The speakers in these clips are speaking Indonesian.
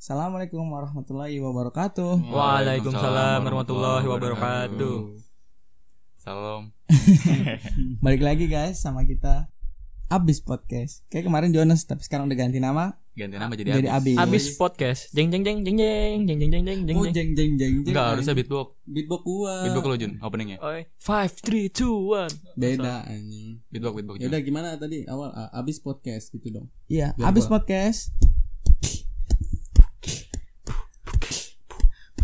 Assalamualaikum warahmatullahi wabarakatuh. Waalaikumsalam warahmatullahi wabarakatuh. Salam. Balik lagi guys sama kita Abis Podcast. Kayak kemarin Jonas tapi sekarang udah ganti nama Ganti nama jadi, jadi Abis. Abis. Abis podcast. Jeng jeng jeng jeng jeng jeng jeng jeng jeng jeng. Oh jeng. jeng jeng jeng. Enggak harusnya beatbox. beatbox gua. Beatbox lo Jun, openingnya. Oi, five, three, two, one. Beda anjing. Beatbox, beatbox. Ya udah gimana tadi awal ah, abis podcast gitu dong. Iya, Abis Podcast.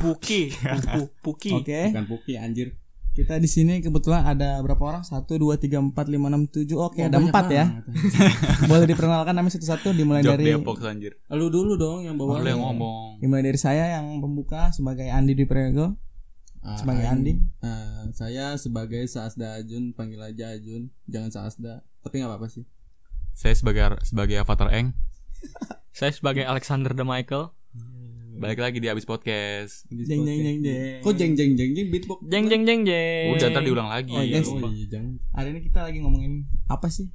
Puki, Pu- Puki. Oke. Bukan Puki anjir. Kita di sini kebetulan ada berapa orang? Satu, dua, tiga, empat, lima, enam, tujuh. Oke, Oh, ada banyak empat ya. banget. Boleh diperkenalkan namanya satu-satu dimulai Jok dari Depok anjir. Lu dulu dong yang bawa. lu yang ngomong. dimulai dari saya yang pembuka sebagai Andi Dwi Prayogo. Ah, Sebagai. Andi. Ah, saya sebagai Saasda Ajun, panggil aja Ajun, jangan Saasda. Tapi nggak apa-apa sih. Saya sebagai sebagai avatar Eng. Saya sebagai Alexander the Michael. Balik lagi di Abis Podcast. Abis Jeng jeng podcast. jeng jeng. Kok jeng jeng jeng jeng beatbox? Jeng jeng jeng jeng. Udah ntar diulang lagi. Oh, guys. Oh, iya, jangan. Hari ini kita lagi ngomongin apa sih?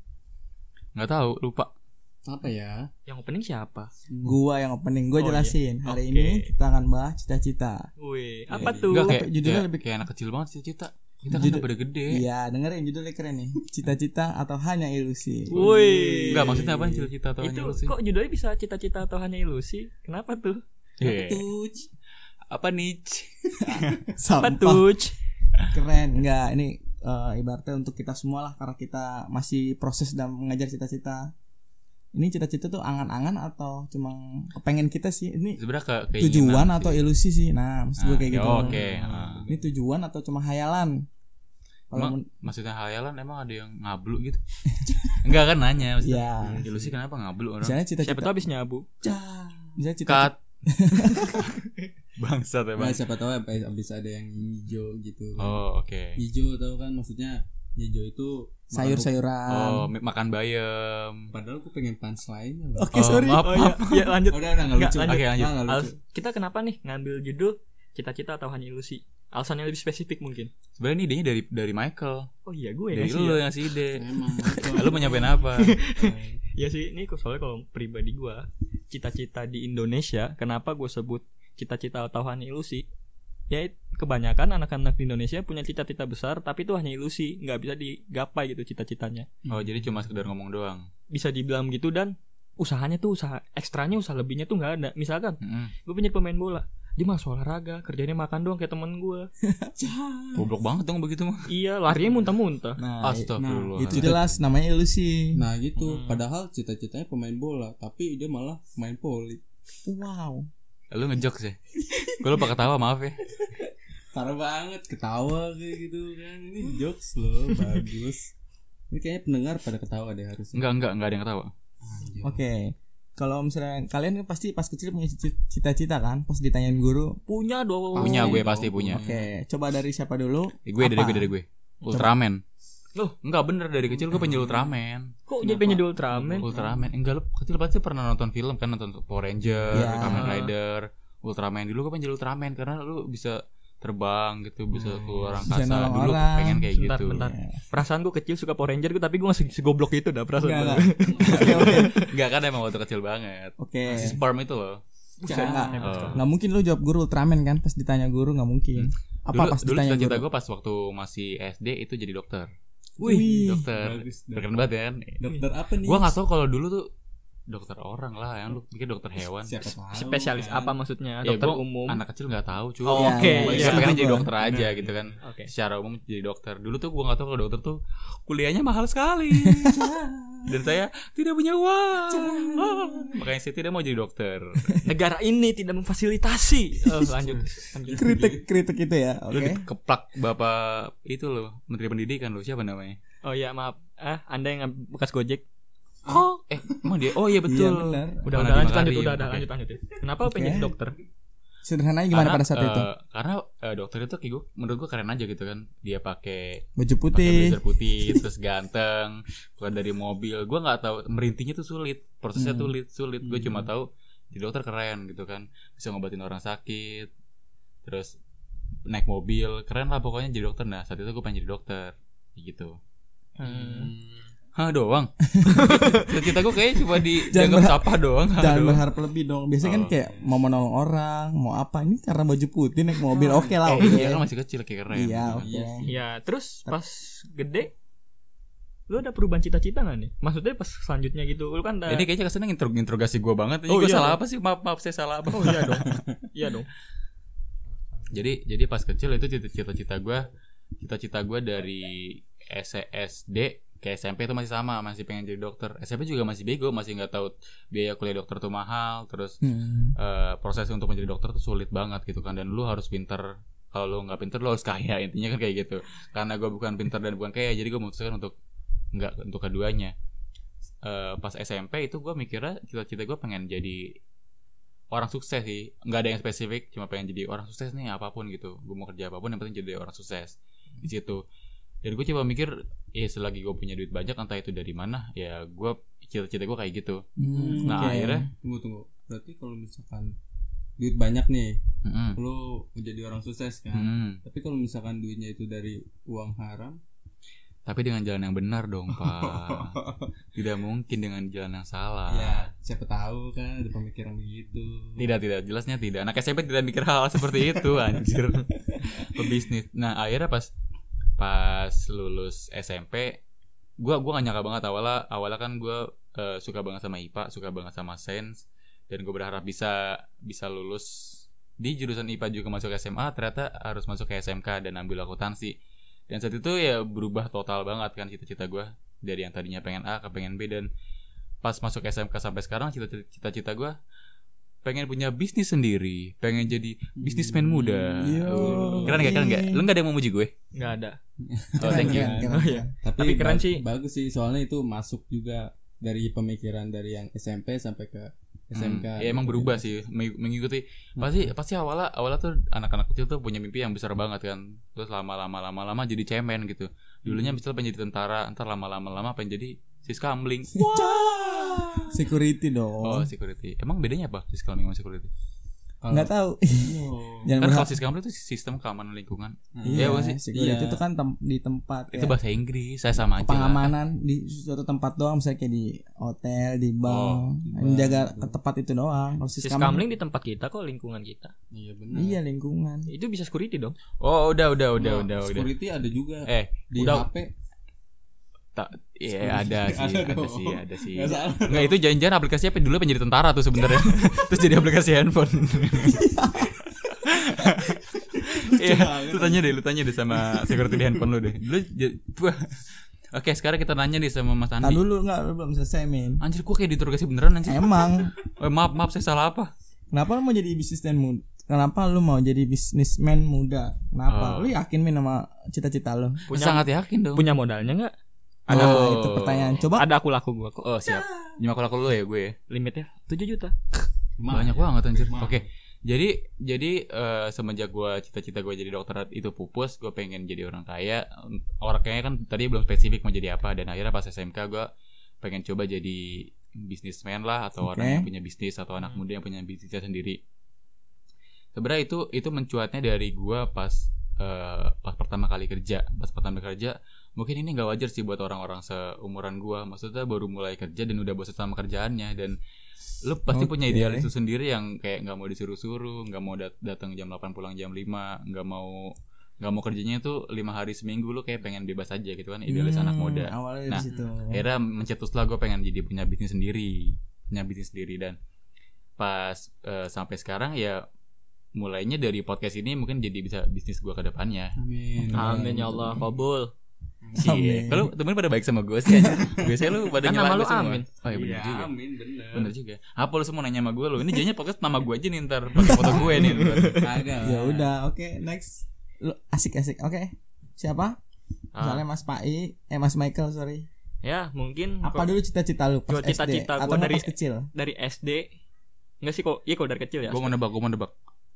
Nggak tahu, lupa. Apa ya? Yang opening siapa? Gua yang opening, gua Oh, jelasin. Hari Oke. ini kita akan bahas cita-cita. Wih, Iya, apa iya. tuh? Enggak kayak, judulnya kayak, lebih- kayak anak kecil banget cita-cita. Kita kan Judul- udah pada gede. Iya, dengerin judulnya keren nih. Cita-cita atau hanya ilusi. Wih. Enggak maksudnya apa cita-cita atau Itu hanya sih? kok judulnya bisa cita-cita atau hanya ilusi? Kenapa tuh? Tuh. Apa nih? Apa tuh? Keren. Enggak, ini eh, ibaratnya untuk kita semua lah karena kita masih proses dalam mengajar cita-cita. Ini cita-cita tuh angan-angan atau cuma kepengen kita sih? Ini Sebenarnya ke keinginan tujuan sih. atau ilusi sih? Nah, maksud gue Ah, kayak ya, gitu. Oke. ah. Ini tujuan atau cuma hayalan? Kalau Emang maksudnya hayalan emang ada yang ngablu gitu? Enggak kan nanya maksudnya. ya, Ilusi kenapa ngablu orang? misalnya Siapa cita-cita tuh habis nyabu? misalnya cita Cut. Bangsat ya Nah, bang. siapa tahu abis ada yang hijau gitu. kan. Oh oke. Hijau tahu kan maksudnya hijau itu sayur-sayuran. Oh makan bayam. Padahal aku pengen punchline. Oke, Oh, sorry. maaf, Oh iya, iya lanjut. Udah udah nggak Nggak, lucu. lanjut. Oke, lanjut. Nggak, nggak Al- lucu. kita kenapa nih ngambil judul cita-cita atau hanya ilusi? Alasannya lebih spesifik mungkin. Sebenarnya ini idenya dari dari Michael. Oh iya gue Dari ngasih lu ya. yang ngasih ide. Emang. Lu mau nyampein apa? Iya sih, ini soalnya kalau pribadi gue cita-cita di Indonesia, kenapa gue sebut cita-cita atau hanya ilusi? Ya kebanyakan anak-anak di Indonesia punya cita-cita besar, tapi itu hanya ilusi, nggak bisa digapai gitu cita-citanya. Oh jadi cuma sekedar ngomong doang. Bisa dibilang gitu dan usahanya tuh usaha ekstranya, usaha lebihnya tuh nggak ada. Misalkan Mm-mm. gue punya pemain bola, dia masuk olahraga, kerjanya makan doang kayak temen gue. Goblok banget dong begitu mah. iya, larinya muntah-muntah. Nah, Astagfirullah. itu jelas namanya ilusi. Nah gitu, Hmm. padahal cita-citanya pemain bola, tapi dia malah main poli. Wow. Lu ngejok sih. Gue lupa ketawa maaf ya. Parah banget, ketawa kayak gitu kan. Ini jokes loh, bagus. Ini kayaknya pendengar pada ketawa deh harusnya. Enggak enggak enggak ada yang ketawa. Anjir. Oke. Kalau misalnya kalian kan pasti pas kecil punya ci- cita-cita kan, pas ditanyain guru. Punya dong. Punya gue pasti punya. Oke, coba dari siapa dulu? Eh, gue dari Apa? gue dari gue. Ultraman. Loh. enggak bener dari kecil gue pengen jadi Ultraman. Kok jadi pengen jadi Ultraman? Ultraman. Enggak lu kecil pasti pernah nonton film kan nonton Power Ranger, Iya. Kamen Rider, Ultraman. Dulu gue pengen jadi Ultraman karena lu bisa terbang gitu, bisa keluar Bisa angkasa. nolong Dulu orang. pengen kayak Bentar, gitu. bentar. Ya. Perasaan gue kecil suka Power Ranger gue tapi gue masih segoblok itu dah perasaan Enggak, gue. enggak. Oke, oke. Enggak kan emang waktu kecil banget. Oke. Sperm itu loh. Oh. Nggak mungkin lu jawab guru Ultraman kan pas ditanya guru nggak mungkin. Apa dulu, pas dulu ditanya cita-cita guru? gue pas waktu masih SD itu jadi dokter. Wih. Dokter. Bagus, Berkeren banget ya kan. Dokter apa nih? Gue nggak tahu kalau dulu tuh dokter orang lah yang lu pikir dokter hewan. Siapa tahu. Spesialis kan. apa maksudnya? Ya, Dokter gua umum. Anak kecil nggak tahu cuy. Oh, Iya, Oke, Gue iya. pengen jadi Gua. dokter aja gitu kan. Oke. Secara umum jadi dokter. Dulu tuh gue nggak tahu kalau dokter tuh kuliahnya mahal sekali. Dan saya tidak punya uang. Makanya saya tidak mau jadi dokter. Negara ini tidak memfasilitasi. Oh, lanjut. lanjut. Kritik kritik itu ya. Lu Oke. dikeplak bapak itu loh, Menteri Pendidikan lo siapa namanya? Oh iya, maaf. Ah, Anda yang bekas Gojek. Oh, eh emang dia? Oh iya Iya betul. benar. Udah, udah lanjut, lanjut, udah, udah, lanjut, lanjut. Kenapa Oke. pengen jadi dokter? Sederhananya gimana Karena, pada saat eh, itu? Karena eh, dokter itu kayak gue, menurut gue keren aja gitu kan. Dia pakai Baju putih. blazer putih, terus ganteng, keluar dari mobil. Gue nggak tahu merintihnya tuh sulit, prosesnya Hmm. tuh sulit, sulit. Gue Hmm. cuma tahu jadi dokter keren gitu kan, bisa ngobatin orang sakit, terus naik mobil, keren lah pokoknya jadi dokter. Nah saat itu gue pengen jadi dokter, gitu. Hmm. Hah doang. Cita-cita gue kayak cuma di Jangan sapa doang. Jangan doang. berharap lebih dong. Biasanya kan Oh. kayak mau menolong orang, mau apa ini karena baju putih naik mobil. Oke lah, Eh, oke. iya kan masih kecil kayak keren. Iya, oke. Iya, terus pas gede lu ada perubahan cita-cita gak nih? Maksudnya pas selanjutnya gitu, lu kan ada Ini kayaknya kesannya intro interogasi gue banget. Ini Oh, gue iya salah dong. apa sih? Maaf, maaf saya salah apa? Oh iya dong. iya dong. jadi jadi pas kecil itu cita- cita-cita gue cita-cita gue dari SD ke SMP itu masih sama masih pengen jadi dokter. SMP juga masih bego masih nggak tahu biaya kuliah dokter tuh mahal terus Hmm. eh, proses untuk menjadi dokter tuh sulit banget gitu kan dan lu harus pinter. Kalau lu nggak pinter lu harus kaya intinya kan kayak gitu. Karena gue bukan pinter dan bukan kaya jadi gue memutuskan untuk nggak untuk keduanya. Eh, pas SMP itu gue mikirnya cita-cita gue pengen jadi orang sukses sih. Nggak ada yang spesifik cuma pengen jadi orang sukses nih apa pun gitu. Gue mau kerja apa pun yang penting jadi orang sukses. Di situ dan gue coba mikir ya selagi gue punya duit banyak entah itu dari mana ya gue cita-cita gue kayak gitu Hmm, Nah, oke. akhirnya- Tunggu tunggu. Berarti kalau misalkan duit banyak nih, Mm-mm. lu menjadi orang sukses kan. Mm. Tapi kalau misalkan duitnya itu dari uang haram, tapi dengan jalan yang benar dong pak tidak mungkin dengan jalan yang salah ya siapa tahu kan ada pemikiran begitu. Tidak tidak jelasnya tidak. Anak SMP tidak mikir hal seperti itu anjir. Pebisnis. Nah akhirnya pas pas lulus SMP, gua gua gak nyangka banget awalnya awalnya kan gua eh, suka banget sama IPA, suka banget sama sains dan gue berharap bisa bisa lulus di jurusan IPA juga masuk SMA ternyata harus masuk ke SMK dan ambil akuntansi. Dan saat itu ya berubah total banget kan cita-cita gua dari yang tadinya pengen A ke pengen B dan pas masuk SMK sampai sekarang cita- cita-cita gua pengen punya bisnis sendiri, pengen jadi bisnismen muda. Yo. Oh, Keren gak? Keren gak? Lu gak ada yang mau muji gue? Nggak ada. Oh, thank you. Keren, keren, Oh, iya. Tapi, Tapi keren sih. Bagus sih soalnya itu masuk juga dari pemikiran dari yang SMP sampai ke SMK. Hmm, ya emang berubah sih meng- mengikuti pasti pasti awalnya awalnya tuh anak-anak kecil tuh punya mimpi yang besar banget kan terus lama-lama lama-lama jadi cemen gitu dulunya misalnya pengen jadi tentara ntar lama-lama lama pengen jadi siskamling Security oh dong. security emang bedanya apa siskamling sama security Kalau- Nggak tahu. Oh. Jangan kan kalau itu sistem keamanan lingkungan Iya, Iya, apa sih? security Iya. itu kan tem- di tempat itu ya, bahasa Inggris saya sama aja pengamanan di suatu tempat doang misalnya kayak di hotel, di bank, bank, menjaga ke tempat itu doang. Kalau Si siskamling Skamling di tempat kita kok lingkungan kita. Iya benar. iya lingkungan. Itu bisa security dong. oh udah udah udah Nah, udah udah Security ada juga eh di udah HP. Tak iya ada sih Ada ada sih ada sih Nggak itu jangan-jangan aplikasi apa dulu pengen jadi tentara tuh sebenarnya. Terus jadi aplikasi handphone. Iya, lu tanya deh, lu tanya deh sama security di handphone lu deh. Dulu wah. Oke, sekarang kita nanya nih sama Mas Nah Andi. dulu nggak lu belum selesai min. Anjir, gua kayak diinterogasi beneran anjir. Emang Eh, maaf, maaf saya salah apa? kenapa lu mau jadi bisnismen muda? Kenapa lu mau jadi bisnismen muda? Kenapa? Oh. Lu yakin min sama cita-cita lu? Punya Sangat yakin dong. punya modalnya nggak? Ada Oh. itu pertanyaan. Coba Ada aku laku gua kok. Oh, siap. Lima kalau lu ya gue ya. Limitnya 7 juta. Banyak banget anjir. Oke. Jadi jadi eh, semenjak gua cita-cita gue jadi dokter itu pupus, gue pengen jadi orang kaya. Orang kaya kan tadi belum spesifik mau jadi apa dan akhirnya pas SMK gue pengen coba jadi bisnismen lah atau Oke. orang yang punya bisnis atau anak muda yang punya bisnisnya sendiri. Sebenarnya itu itu mencuatnya dari gua pas eh, pas pertama kali kerja. Pas pertama kerja mungkin ini nggak wajar sih buat orang-orang seumuran gua. Maksudnya baru mulai kerja dan udah bosan sama kerjaannya dan lu pasti punya Oke. idealis itu sendiri yang kayak nggak mau disuruh-suruh, nggak mau dat- datang jam 8 pulang jam 5, nggak mau nggak mau kerjanya itu lima hari seminggu lu kayak pengen bebas aja gitu kan idealis anak Hmm, muda Awalnya Nah, dari situ. akhirnya mencetuslah gue pengen jadi punya bisnis sendiri punya bisnis sendiri dan pas eh, sampai sekarang ya mulainya dari podcast ini mungkin jadi bisa bisnis gue ke depannya Amin. Amin ya Allah, kabul. Amin. kalau temen pada baik sama gue sih aja. Biasanya lu pada Kan nama gue semua. Amin. Oh iya bener Iya, juga. amin bener. Bener juga. Apa lu semua nanya sama gue lu? Ini jadinya podcast nama gue aja nih ntar pakai foto gue nih. Kagak. Ya udah, oke, next. Lu asik-asik. Oke. Siapa? Ah, Misalnya Mas Pai, eh Mas Michael, sorry. ya mungkin Apa kok dulu cita-cita lu pas cita-cita SD gua atau dari- pas kecil? dari SD Enggak sih kok, iya kok dari kecil ya. Gue mau nebak, gue mau nebak.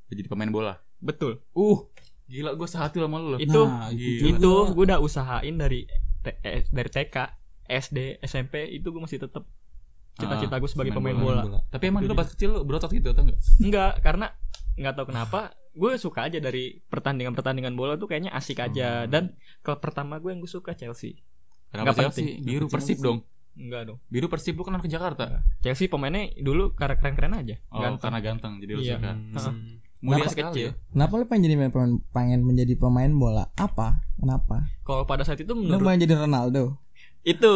Jadi pemain bola. Betul. Uh, gila gue sehati sama lu loh. Itu Nah, itu itu gue udah usahain dari T- eh, dari TK, SD, SMP itu gue masih tetap cita-cita gue sebagai pemain bola. Tapi emang dulu pas kecil lu berotot gitu atau enggak? Enggak, karena nggak tahu kenapa gue suka aja dari pertandingan-pertandingan bola tuh kayaknya asik aja dan klub pertama gue yang gue suka Chelsea. Kenapa Nggak Chelsea? penting. Biru Persib dong. Enggak dong. Biru Persib lu kan ke Jakarta. Chelsea pemainnya dulu karena keren-keren aja. Oh, Ganteng. karena ganteng jadi lu Iya. suka. Heeh. Mulia Kenapa sekali kecil? ya. Kenapa lu pengen jadi pemain, pengen menjadi pemain bola? Apa? Kenapa? Kalau pada saat itu Lu menurut pengen jadi Ronaldo? itu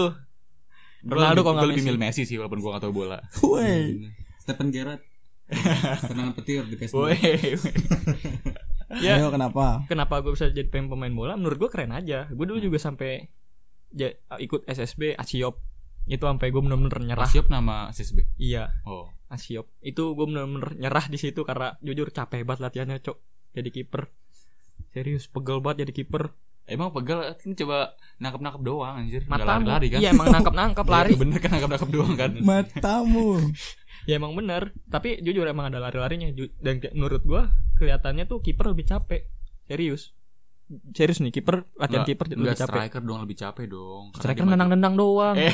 Ronaldo kalau lebih Messi. milih Messi sih walaupun gua gak tahu bola. Woi. Stephen Gerrard. Tendangan petir di PS2. Woi. ya Ayo kenapa? kenapa gue bisa jadi pengen pemain bola menurut gue keren aja gue dulu juga sampai ja- ikut SSB Asiop itu sampai gue bener-bener nyerah Siap nama SSB. iya Oh. Asiop. Itu gue bener-bener nyerah di situ karena jujur capek banget latihannya cok. Jadi kiper. Serius pegel banget jadi kiper. Emang pegal kan coba nangkep-nangkep doang anjir. Matamu. lari-lari kan? iya emang nangkap nangkap lari. Iya, Bener kan nangkep-nangkep doang kan? Matamu. ya emang bener. Tapi jujur emang ada lari-larinya. Dan menurut gue kelihatannya tuh kiper lebih capek. Serius serius nih kiper latihan kiper lebih Enggak capek striker dong lebih capek dong. Karena striker nendang-nendang doang Eh,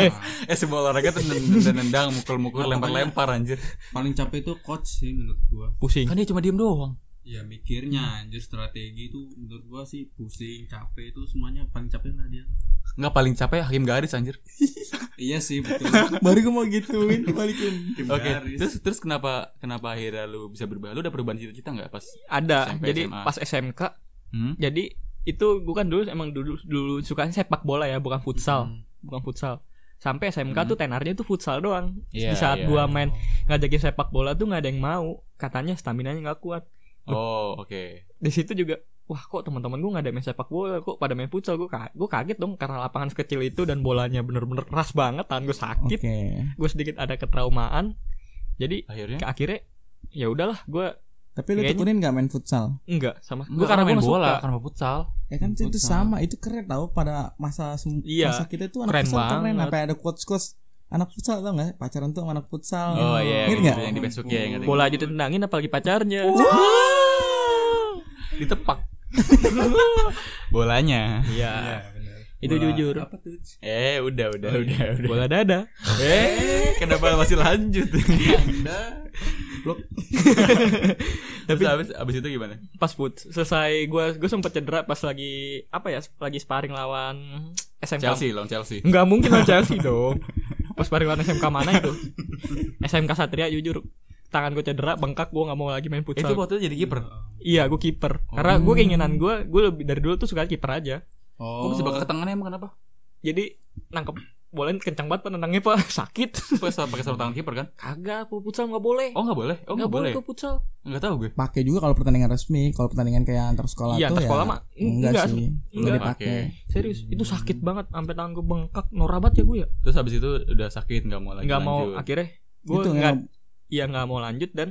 eh semua olahraga tuh nendang-nendang, mukul-mukul, Nah, lempar-lempar anjir. Paling capek itu coach sih menurut gua. pusing Kan dia cuma diem doang. Ya mikirnya anjir strategi itu menurut gua sih pusing, capek itu semuanya paling capek lah dia. Enggak paling capek Hakim Garis anjir. iya sih betul. Baru gue mau gituin balikin. Oke, garis. terus terus kenapa kenapa akhirnya lu bisa berubah? Lu udah perubahan cita-cita enggak pas? ada SMP, jadi SMA. pas SMK Hmm? jadi itu gue kan dulu emang dulu dulu sukanya sepak bola ya bukan futsal. Hmm. bukan futsal. Sampai SMK Hmm. tuh tenarnya tuh futsal doang. Iya, di saat iya. gua main ngajakin sepak bola tuh nggak ada yang mau. Katanya stamina nya nggak kuat. Oh, oke. di situ juga wah kok teman-teman gue nggak ada main sepak bola? Kok pada main futsal? Gue ka gue kaget dong karena lapangan sekecil itu dan bolanya bener-bener keras banget tangan gue sakit. Gue sedikit ada ketraumaan. Jadi Akhirnya? ke akhirnya ya udahlah gue Tapi lu tekunin gak main futsal? enggak sama gue karena main bola karena futsal. Ya kan itu sama, itu keren tau pada masa Iya, masa kita tuh anak keren futsal keren sampai ada quotes quotes anak futsal tau nggak pacaran tuh sama anak futsal. Oh iya, Ingat gitu, nggak? yang di Facebook ya, yang ada- bola aja ditendangin apalagi pacarnya ditepak. Bolanya. iya benar. itu Bola- jujur Apa tuh? Eh, udah, udah, Oh, udah, udah. bola dada Eh, kenapa masih lanjut? Tapi abis, abis itu gimana? pas foot selesai gue gue sempet cedera pas lagi apa ya lagi sparring lawan SMK Chelsea, lawan Chelsea. nggak mungkin lawan Chelsea dong pas sparring lawan SMK mana itu SMK Satria jujur tangan gue cedera bengkak gue nggak mau lagi main Itu futsal waktu itu jadi kiper. iya gue kiper karena gue keinginan gue gue lebih dari dulu tuh suka kiper aja Kok Oh. bisa bakal ke tangannya emang kenapa? jadi nangkep bola kencang banget pak nendangnya pak sakit Pakai pakai sarung tangan kiper kan? kagak futsal nggak boleh Oh, enggak boleh. Oh, nggak enggak boleh. boleh ke futsal Enggak tahu gue. Pakai juga kalau pertandingan resmi, kalau pertandingan kayak antar sekolah Iya, tuh antar sekolah ya mah enggak, enggak, sih. enggak. Dipakai. serius itu sakit banget sampai tangan gue bengkak norak banget ya gue ya Terus habis itu udah sakit enggak mau lagi nggak mau lanjut. akhirnya gue Itu nggak nggak iya nggak mau lanjut dan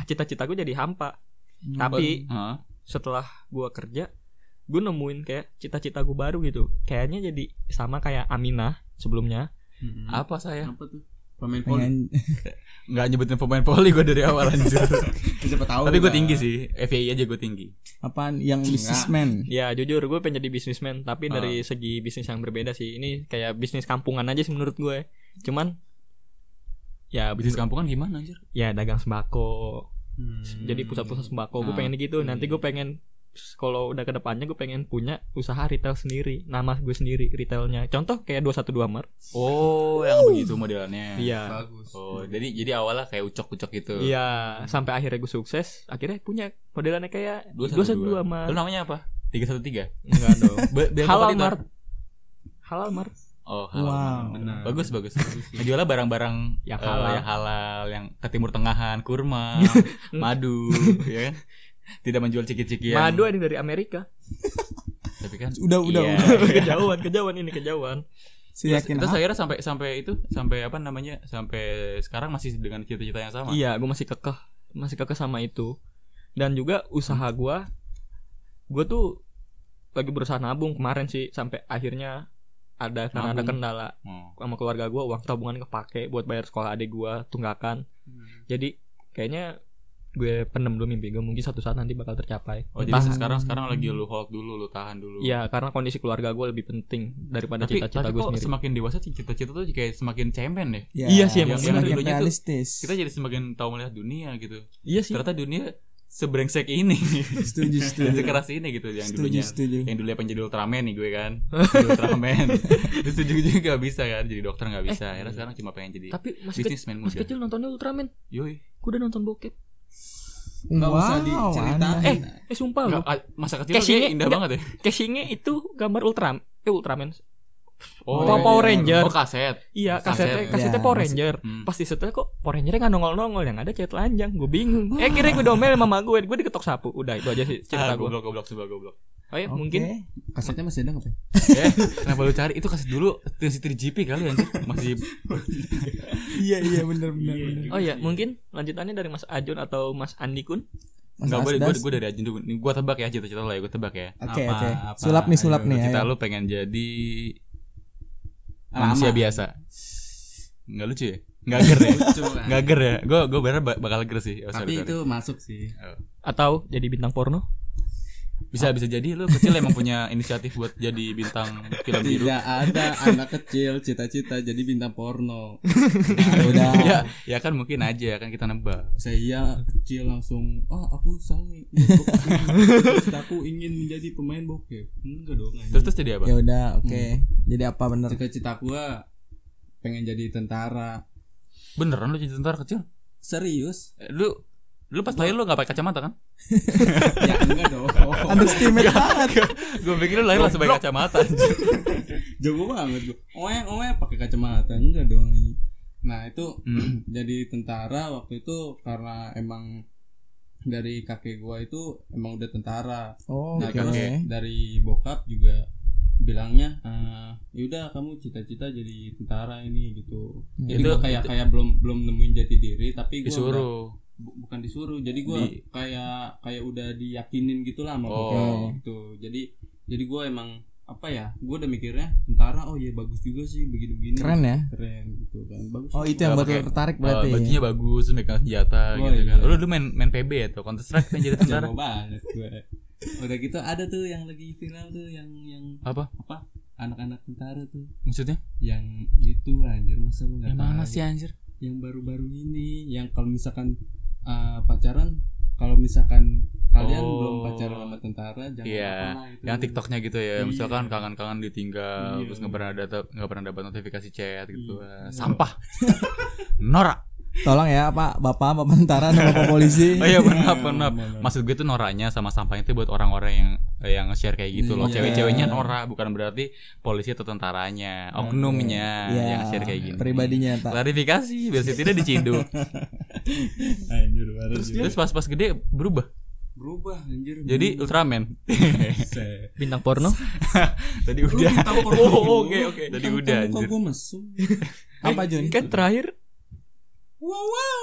cita-cita gue jadi hampa Hmm. tapi Hah? setelah gue kerja gue nemuin kayak cita-cita gue baru gitu kayaknya jadi sama kayak Aminah sebelumnya Mm-mm. Apa saya? Apa tuh? Pemain pengen Enggak nyebutin pemain volley gue dari awal anjir. Siapa tahu. Tapi gue tinggi sih. FAI aja gue tinggi. apaan yang businessman. ya jujur gue pengen jadi bisnismen tapi Ah. dari segi bisnis yang berbeda sih ini kayak bisnis kampungan aja sih menurut gue cuman ya Bisnis kampungan gimana anjir? ya dagang sembako Hmm. jadi pusat-pusat sembako gue Ah. pengen gitu nanti gue pengen kalau udah ke depannya gue pengen punya usaha retail sendiri nama gue sendiri retailnya contoh kayak 212 Mart Oh, yang begitu modelannya. iya bagus. Oh, jadi jadi awalnya kayak ucok-ucok gitu. iya sampai akhirnya gue sukses akhirnya punya modelannya kayak 212 212 Mart Lu namanya apa? 313. enggak dong halal. Mart halal Mart Oh, halal. Wow. Benar. Bagus bagus. Ngejualnya barang-barang Yang eh, halal. yang halal, yang ke timur tengahan, kurma, madu, ya kan? Tidak menjual ciki-ciki yang madu ada dari Amerika Tapi kan Udah udah Iya. udah. kejauhan kejauhan ini kejauhan Saya yakin terus akhirnya sampai sampai itu sampai apa namanya sampai sekarang masih dengan cita-cita yang sama. iya gue masih kekeh masih kekeh sama itu dan juga usaha gue gue tuh lagi berusaha nabung kemarin sih sampai akhirnya ada karena ada kendala Oh. sama keluarga gue uang tabungan kepake buat bayar sekolah adik gue tunggakan jadi kayaknya gue pendem dulu mimpi gue mungkin satu saat nanti bakal tercapai Oh, jadi Entah- sekarang sekarang lagi lu hold dulu, lu tahan dulu. Iya karena kondisi keluarga gue lebih penting daripada cita-cita tapi gue sendiri semakin dewasa cita-cita tuh kayak semakin cemen deh. ya, Iya sih, emang semakin tuh realistis. Kita jadi semakin tahu melihat dunia gitu. iya sih Ternyata dunia sebrengsek ini Setuju, setuju. sekeras ini gitu yang Setuju, dulunya setuju. yang dulu pengen jadi Ultraman nih gue kan jadi Ultraman terus ujung juga gak bisa kan jadi dokter gak bisa akhirnya sekarang cuma pengen jadi Tapi masih, masih kecil nontonnya Ultraman. yoi Gue udah nonton bokep. Nggak usah diceritain. Eh, eh sumpah ah, masa kecil indah enggak. banget ya Casingnya itu gambar Ultraman. Eh Ultraman. oh, Power, Power iya, Ranger. oh kaset Iya, Kaset. kasetnya, kasetnya Ya, Power Ranger. Hmm. Pas disetel kok Power Ranger nggak nongol-nongol yang ada chat lanjang. Gue bingung. Eh kira gue domel sama mama gue, gue diketok sapu. Udah itu aja sih cerita ah, gue. goblok goblok goblok Oh ya, Oke. mungkin Kasetnya masih ada nggak Pak? eh kenapa lu cari itu kaset dulu Density GP kali anjir masih Iya, iya benar benar. benar. Oh ya, mungkin lanjutannya dari Mas Ajun atau Mas Andi Kun. Mas Enggak, gue, gue, gue dari Ajin dulu. Gue tebak ya cita-cita lo ya, gue tebak ya. Oke, Apa, oke. apa, Sulap nih, sulap ayo. nih. Cita lo pengen jadi Lama. manusia biasa. Enggak lucu ya? Enggak ger ya? Enggak ger ya? Gue gue bener bakal ger sih. Oh, Tapi sorry, sorry. itu masuk sih. Atau jadi bintang porno. Bisa bisa jadi lo kecil emang punya inisiatif buat jadi bintang film biru. Tidak ada anak kecil cita-cita jadi bintang porno. Udah. ya, ya kan mungkin aja kan kita nebak. Saya kecil langsung, oh aku sange. aku ingin menjadi pemain bokep. Enggak dong. Terus terus jadi apa? Ya udah, oke. Jadi apa bener? cita-cita gua pengen jadi tentara. Beneran lo jadi tentara kecil? Serius? Eh, Lu lu pas lahir lu nggak pakai kacamata kan? ya enggak dong. Underestimate banget. gue pikir lu lahir langsung pakai kacamata. Jago banget gua. Oe oe pakai kacamata enggak dong. anjing. Nah, itu Hmm. jadi tentara waktu itu karena emang dari kakek gua itu emang udah tentara. Oh, Nah, oke. terus dari bokap juga bilangnya eh yaudah kamu cita-cita jadi tentara ini gitu. Jadi Itu- gua kayak itu- kayak belum belum nemuin jati diri tapi gua Disuruh. Bu- bukan disuruh. Jadi gua Di- kayak kayak udah diyakinin gitu lah sama Oh. bokap gitu. Jadi jadi gua emang apa ya? Gua udah mikirnya tentara oh iya bagus juga sih begini-begini. Keren ya. Keren gitu kan. Bagus. Oh, itu yang buat lo tertarik Oh, berarti. bajunya bagus, terus megang senjata Oh, gitu kan. iya. Lu dulu main main PB ya tuh, Counter Strike kan jadi tentara. Banget gue. Udah gitu ada tuh yang lagi viral tuh yang yang Apa? apa? Anak-anak tentara tuh Maksudnya? yang itu anjir masa lu nggak Yang mana tahu? sih anjir? Yang baru-baru ini yang kalau misalkan uh, pacaran kalau misalkan kalian Oh. belum pacaran sama tentara jangan Iya, apa-apa itu. Yang TikToknya gitu ya, Iya. misalkan kangen-kangen ditinggal, Iya. terus nggak pernah data, nggak pernah dapat notifikasi chat gitu. Iya. Sampah. Norak. Tolong ya, Pak, Bapak, Bapak tentara dan Bapak polisi. Oh iya benar benar. Maksud gue tuh noraknya sama sampahnya itu buat orang-orang yang yang nge-share kayak gitu loh. Iya. Cewek-ceweknya norak bukan berarti polisi atau tentaranya, oknumnya Iya, yang share kayak gini. Pribadinya, Pak. Klarifikasi biar si tidak diciduk. anjir baru Terus terus pas pas gede berubah. berubah anjir. Jadi Ultraman. Buset. Bintang porno. Tadi udah. bintang porno Oh, oke oke. Tadi Kan udah anjir. gua mesum. Apa, Jun? Kan terakhir Wow wow.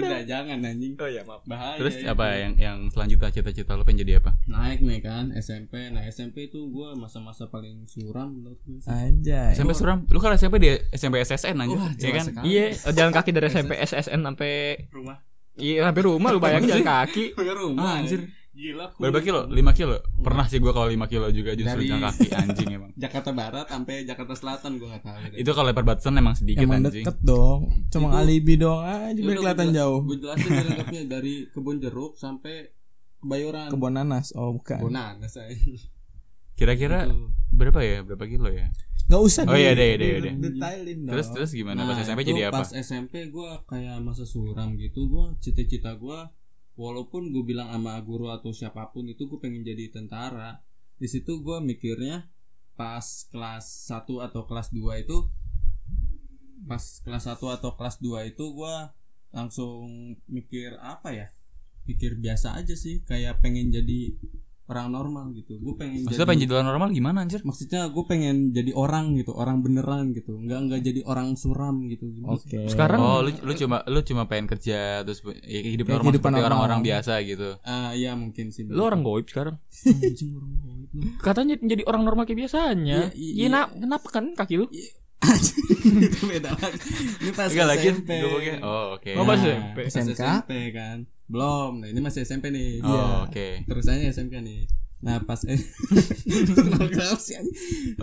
Udah jangan anjing. Oh iya, maaf. Bahaya. Terus itu. apa yang yang selanjutnya cita-cita lo pengen jadi apa? naik nih kan SMP nah SMP itu gue masa-masa paling suram menurut gue sih. Anjay. SMP suram. Lu kan SMP di SMP SSN anjir, Wah, ya jelas kan? Iya, jalan kaki dari SMP SSN sampai rumah iya sampai rumah lu bayangin jalan kaki. ke rumah Ah, anjir. Gila Berapa kilo? 5 kilo. Pernah sih gua kalau 5 kilo juga justru Dari- kaki anjing emang. Jakarta Barat sampai Jakarta Selatan gue nggak tahu deh. Itu kalau lebar batasan emang sedikit Emang anjing. deket dong. Cuma Itu- alibi doang aja biar kelihatan gua jelas- jauh. Gue jelasin dari lengkapnya dari kebun jeruk sampai Kebayoran. Kebun nanas. Oh, bukan. Bonan saya. Kira-kira Itu. berapa ya? Berapa kilo ya? Gak usah Oh, iya, iya, iya, iya. Detailin dong. Terus terus gimana? Pas SMP jadi apa? Pas SMP gue kayak masa suram gitu. Gue cita-cita gue walaupun gue bilang sama guru atau siapa pun itu gue pengen jadi tentara. Di situ gue mikirnya pas kelas 1 atau kelas 2 itu pas kelas 1 atau kelas 2 itu gue langsung mikir apa ya? Mikir biasa aja sih, kayak pengen jadi orang normal gitu. Gue pengen Maksudnya pengen jadi orang normal gimana anjir? maksudnya gue pengen jadi orang gitu orang beneran gitu nggak nggak jadi orang suram gitu? Oke. Sekarang- Oh, lu lu cuma lu cuma pengen kerja terus ya, hidup normal kehidupan seperti orang-orang biasa gitu. ah iya mungkin sih Lu orang goib sekarang. Katanya jadi orang normal kayak biasanya. Iya, iya, Iya, kenapa kan kaki lu? itu beda lagi ini pas Enggak lagi. SMP pakai- Oh, oke. Oh, pas Nah, SMP. SMK? SMP kan belum nah ini masih SMP nih Oh, Iya. oke. terusannya SMK nih nah pas eh? Oh, Ya,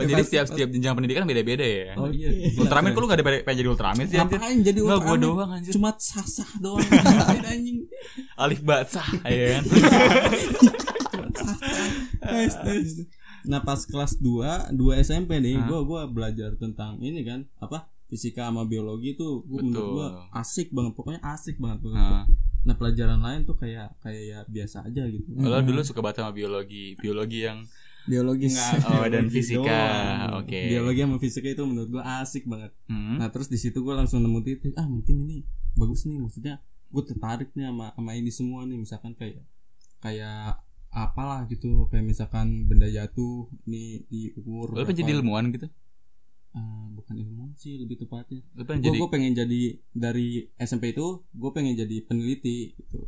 jadi pas- setiap pas- setiap jenjang pendidikan beda-beda ya. oh iya Ultraman kok lu gak ada pengen jadi Ultraman sih anjir? ngapain jadi Enggak gua Ultraman? doang anjir. cuma sasah doang Ngapain, anjing Alif Batsah ya kan. Nah pas kelas 2 2 SMP nih gua gua belajar tentang ini kan apa fisika sama biologi tuh gua menurut gua asik banget pokoknya asik banget tuh. Nah, pelajaran lain tuh kayak kayak ya biasa aja gitu. lo dulu suka banget sama biologi, biologi yang biologis Oh, dan Biologi fisika. doang. Oke. Biologi sama fisika itu menurut gua asik banget. hmm, Nah terus di situ gue langsung nemu titik ah mungkin ini bagus nih maksudnya gue tertarik nih sama sama ini semua nih misalkan kayak kayak apalah gitu kayak misalkan benda jatuh ini diukur lo pengen jadi ilmuwan gitu? Ah, bukan ilmuwan sih lebih tepatnya gue jadi gue pengen jadi dari SMP itu gue pengen jadi peneliti gitu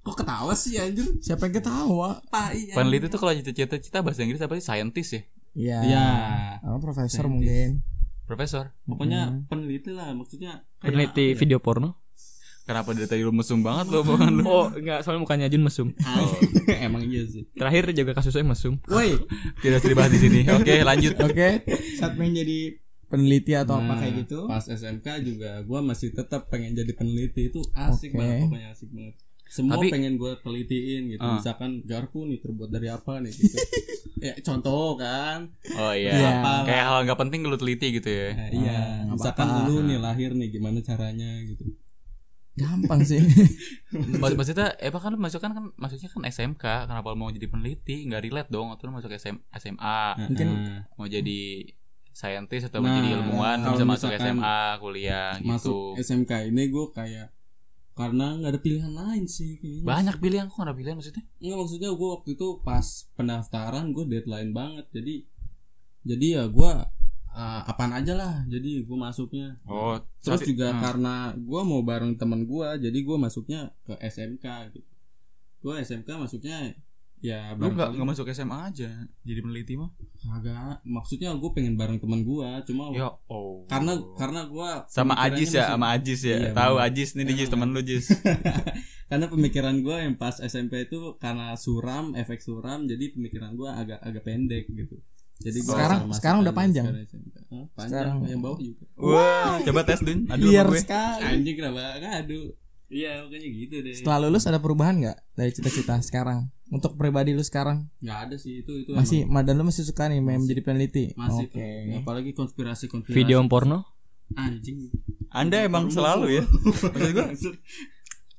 kok ketawa sih anjir siapa yang ketawa tai anjir. peneliti tuh kalau cita-cita bahasa Inggris apa sih? Scientist ya? iya ya oh, profesor Scientist. mungkin Profesor. pokoknya Hmm. peneliti lah maksudnya Peneliti ya? video porno. Kenapa dari tadi lu mesum banget lo bukan lu? Oh, enggak, soalnya mukanya Jun mesum. Ah, emang iya sih Terakhir jaga kasusnya mesum. woi Tidak usah dibahas di sini. Oke, lanjut. oke saat pengen jadi peneliti atau apa Nah, kayak gitu Pas SMK juga gua masih tetap pengen jadi peneliti itu asik Oke. banget pokoknya asik banget. Semua Tapi- pengen gua telitiin gitu. Ah. Misalkan garpu nih terbuat dari apa nih gitu. ya contoh kan. Oh iya. Iya. Kayak hal nggak penting lu teliti gitu ya. Nah, iya, Ah, misalkan apa-apa. dulu nih lahir nih gimana caranya gitu. Gampang sih Maksud maksudnya, eh kan lu masuk kan kan maksudnya kan SMK, kenapa lu mau jadi peneliti? Nggak relate dong, atau lu masuk SM, SMA, Mungkin- mau jadi scientist atau mau Nah, jadi ilmuwan, bisa masuk SMA, kuliah masuk gitu. SMK ini gua kayak karena nggak ada pilihan lain sih kayaknya. Banyak pilihan kok nggak ada pilihan maksudnya? Enggak maksudnya gue waktu itu pas pendaftaran gue deadline banget jadi jadi ya gue uh, apaan aja lah jadi gue masuknya Oh, terus saat- juga Hmm. karena gue mau bareng teman gue jadi gue masuknya ke SMK gitu gue SMK masuknya ya lu nggak nggak masuk SMA aja jadi peneliti mah? kagak maksudnya gue pengen bareng teman gue cuma Ya, oh. karena karena gue sama Ajis ya, sama Ajis ya. Iya, Tahu. Ajis nih dia Jis Emang. temen lu Jis. karena pemikiran gue yang pas SMP itu karena suram efek suram jadi pemikiran gue agak agak pendek gitu jadi gua Sekarang- sekarang udah panjang? sekarang panjang yang bawah juga. Wah, coba tes Dun. Aduh sama gue. sekali. Anjing kenapa? Ngadu iya pokoknya gitu deh. Setelah lulus ada perubahan nggak dari cita-cita sekarang? Untuk pribadi lu sekarang? Nggak ada sih itu itu masih emang madan lu masih suka nih main menjadi peneliti? Masih oke. Apalagi konspirasi konspirasi Video porno. anjing. Anda emang selalu ya. Maksud gue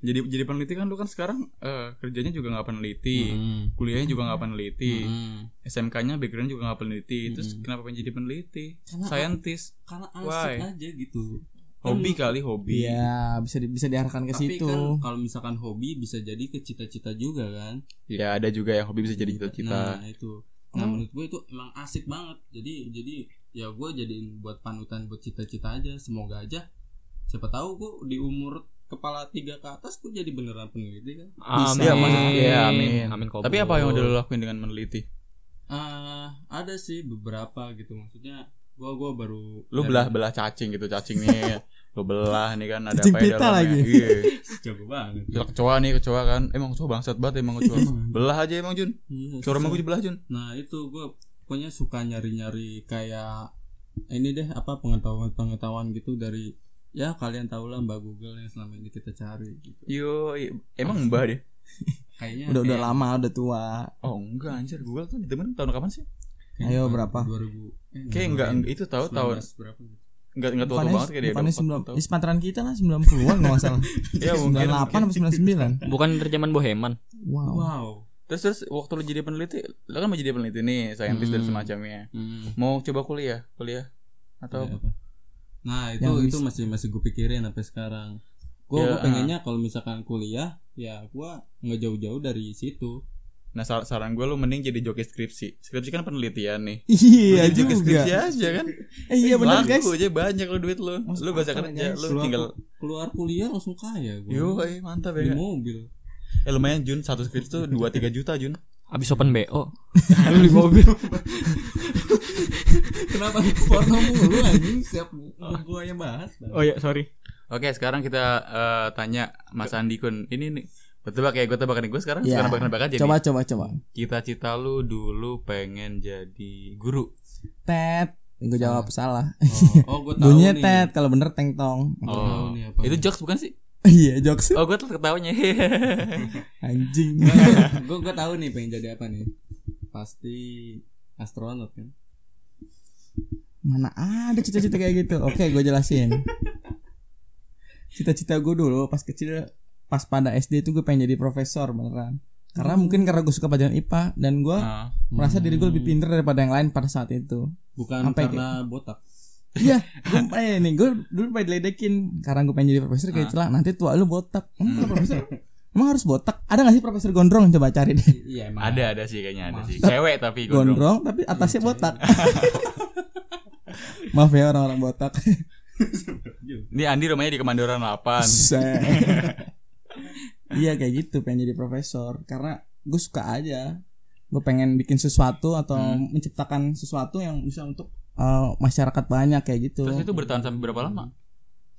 jadi jadi peneliti kan lu kan sekarang eh, kerjanya juga nggak peneliti. Hmm. Kuliahnya juga nggak peneliti. Hmm. SMK-nya background juga nggak peneliti. Terus Mm-mm. kenapa pengen jadi peneliti? Karena- Scientist. karena asik Why? aja gitu Hobi kali hobi. Iya bisa di- bisa diarahkan ke tapi situ kan kalau misalkan hobi bisa jadi ke cita-cita juga kan Ya ada juga yang hobi bisa jadi cita-cita. Nah itu. Nah menurut gue itu emang asik banget. Jadi jadi ya gue jadiin buat panutan buat cita-cita aja. Semoga aja. Siapa tahu gue di umur kepala tiga ke atas gue jadi beneran peneliti kan. Bisa. Iya, iya, amin. Amin kabul. Tapi apa yang udah lo lakuin dengan meneliti? Ah ada sih beberapa gitu. Maksudnya gue gue baru. Lu dari- belah belah cacing gitu, cacing nih. Lu belah nih kan ada Cacing apa ya pita dalamnya. lagi. Iya. jago banget. Kecoa nih, kecoa kan. Emang kecoa bangsat banget emang kecoa. belah aja emang Jun. Iya, Kecoa gue belah Jun. Nah itu gue pokoknya suka nyari-nyari kayak ini deh apa pengetahuan-pengetahuan gitu dari ya kalian tahu lah mbak Google yang selama ini kita cari gitu. Yo, i- emang mbah deh. Kayaknya udah udah lama udah tua Oh enggak anjir Google tuh ditemen tahun kapan sih? kayak Ayo, berapa? 2000 eh, Kayak enggak itu tahu 19 tahun berapa gitu. enggak enggak tua bukannya banget kayak dia. bukannya udah sembilan 40 tahun. di sepantaran kita lah 90-an nggak masalah Ya mungkin. 98 mungkin. atau 99 Bukan terjemahan Boheman. wow Wow. Terus terus waktu lu jadi peneliti, lu kan mau jadi peneliti nih, saintis dan Hmm. semacamnya. Hmm. Mau coba kuliah, kuliah atau Iya, apa? Nah itu Yang itu masih masih gue pikirin sampai sekarang. Gue Ya, pengennya kalau misalkan kuliah ya gue nggak jauh-jauh dari situ. Nah sar- saran gue lu mending jadi joki skripsi. Skripsi kan penelitian nih. iya Lu jadi joki skripsi juga aja kan. eh, iya benar Laku guys aja banyak lu duit lu. Masuk Lu gak usah akal, kerja, lu Keluar, tinggal keluar kuliah langsung kaya gue. Yo, eh, mantap ya. mobil. Eh lumayan Jun, satu skripsi tuh 2 3 juta Jun. Habis open BO. Beli mobil. Kenapa porno mulu anjing siap gue yang bahas. Oh ya, sorry. Oke, sekarang kita eh, tanya Mas Andi Kun. Ini nih Betul kayak gue tebakan gue sekarang Iya. sekarang nebak-nebak aja coba nih. coba coba Cita-cita lu dulu pengen jadi guru. tet gue jawab salah Oh, oh gue tahu bunyinya nih. tet kalau bener teng tong Gua Oh. nih apa. Itu jokes bukan sih? iya jokes Oh gue tuh ketawanya anjing gue gue tahu nih pengen jadi apa nih pasti astronot kan mana ada cita-cita kayak gitu? Oke gue jelasin. Cita-cita gue dulu pas kecil pas pada SD itu gue pengen jadi profesor beneran. Karena mungkin karena gue suka pelajaran IPA dan gue Nah, merasa diri gue lebih pinter daripada yang lain pada saat itu. Bukan Sampai karena botak. Iya, gue eh, nih gue dulu pengen diledekin. Karena gue pengen jadi profesor kayak celah nanti tua lu botak. Kalau profesor emang harus botak? Ada gak sih profesor gondrong? Coba cari deh. iya emang Ada ada sih kayaknya ada sih Cewek tapi gondrong Gondrong tapi atasnya botak. Maaf ya orang-orang botak. Ini Andi rumahnya di Kemandoran 8 Set. Iya kayak gitu pengen jadi profesor karena gue suka aja. Gue pengen bikin sesuatu atau menciptakan sesuatu yang bisa untuk eh, masyarakat banyak kayak gitu. Terus itu bertahan sampai berapa lama?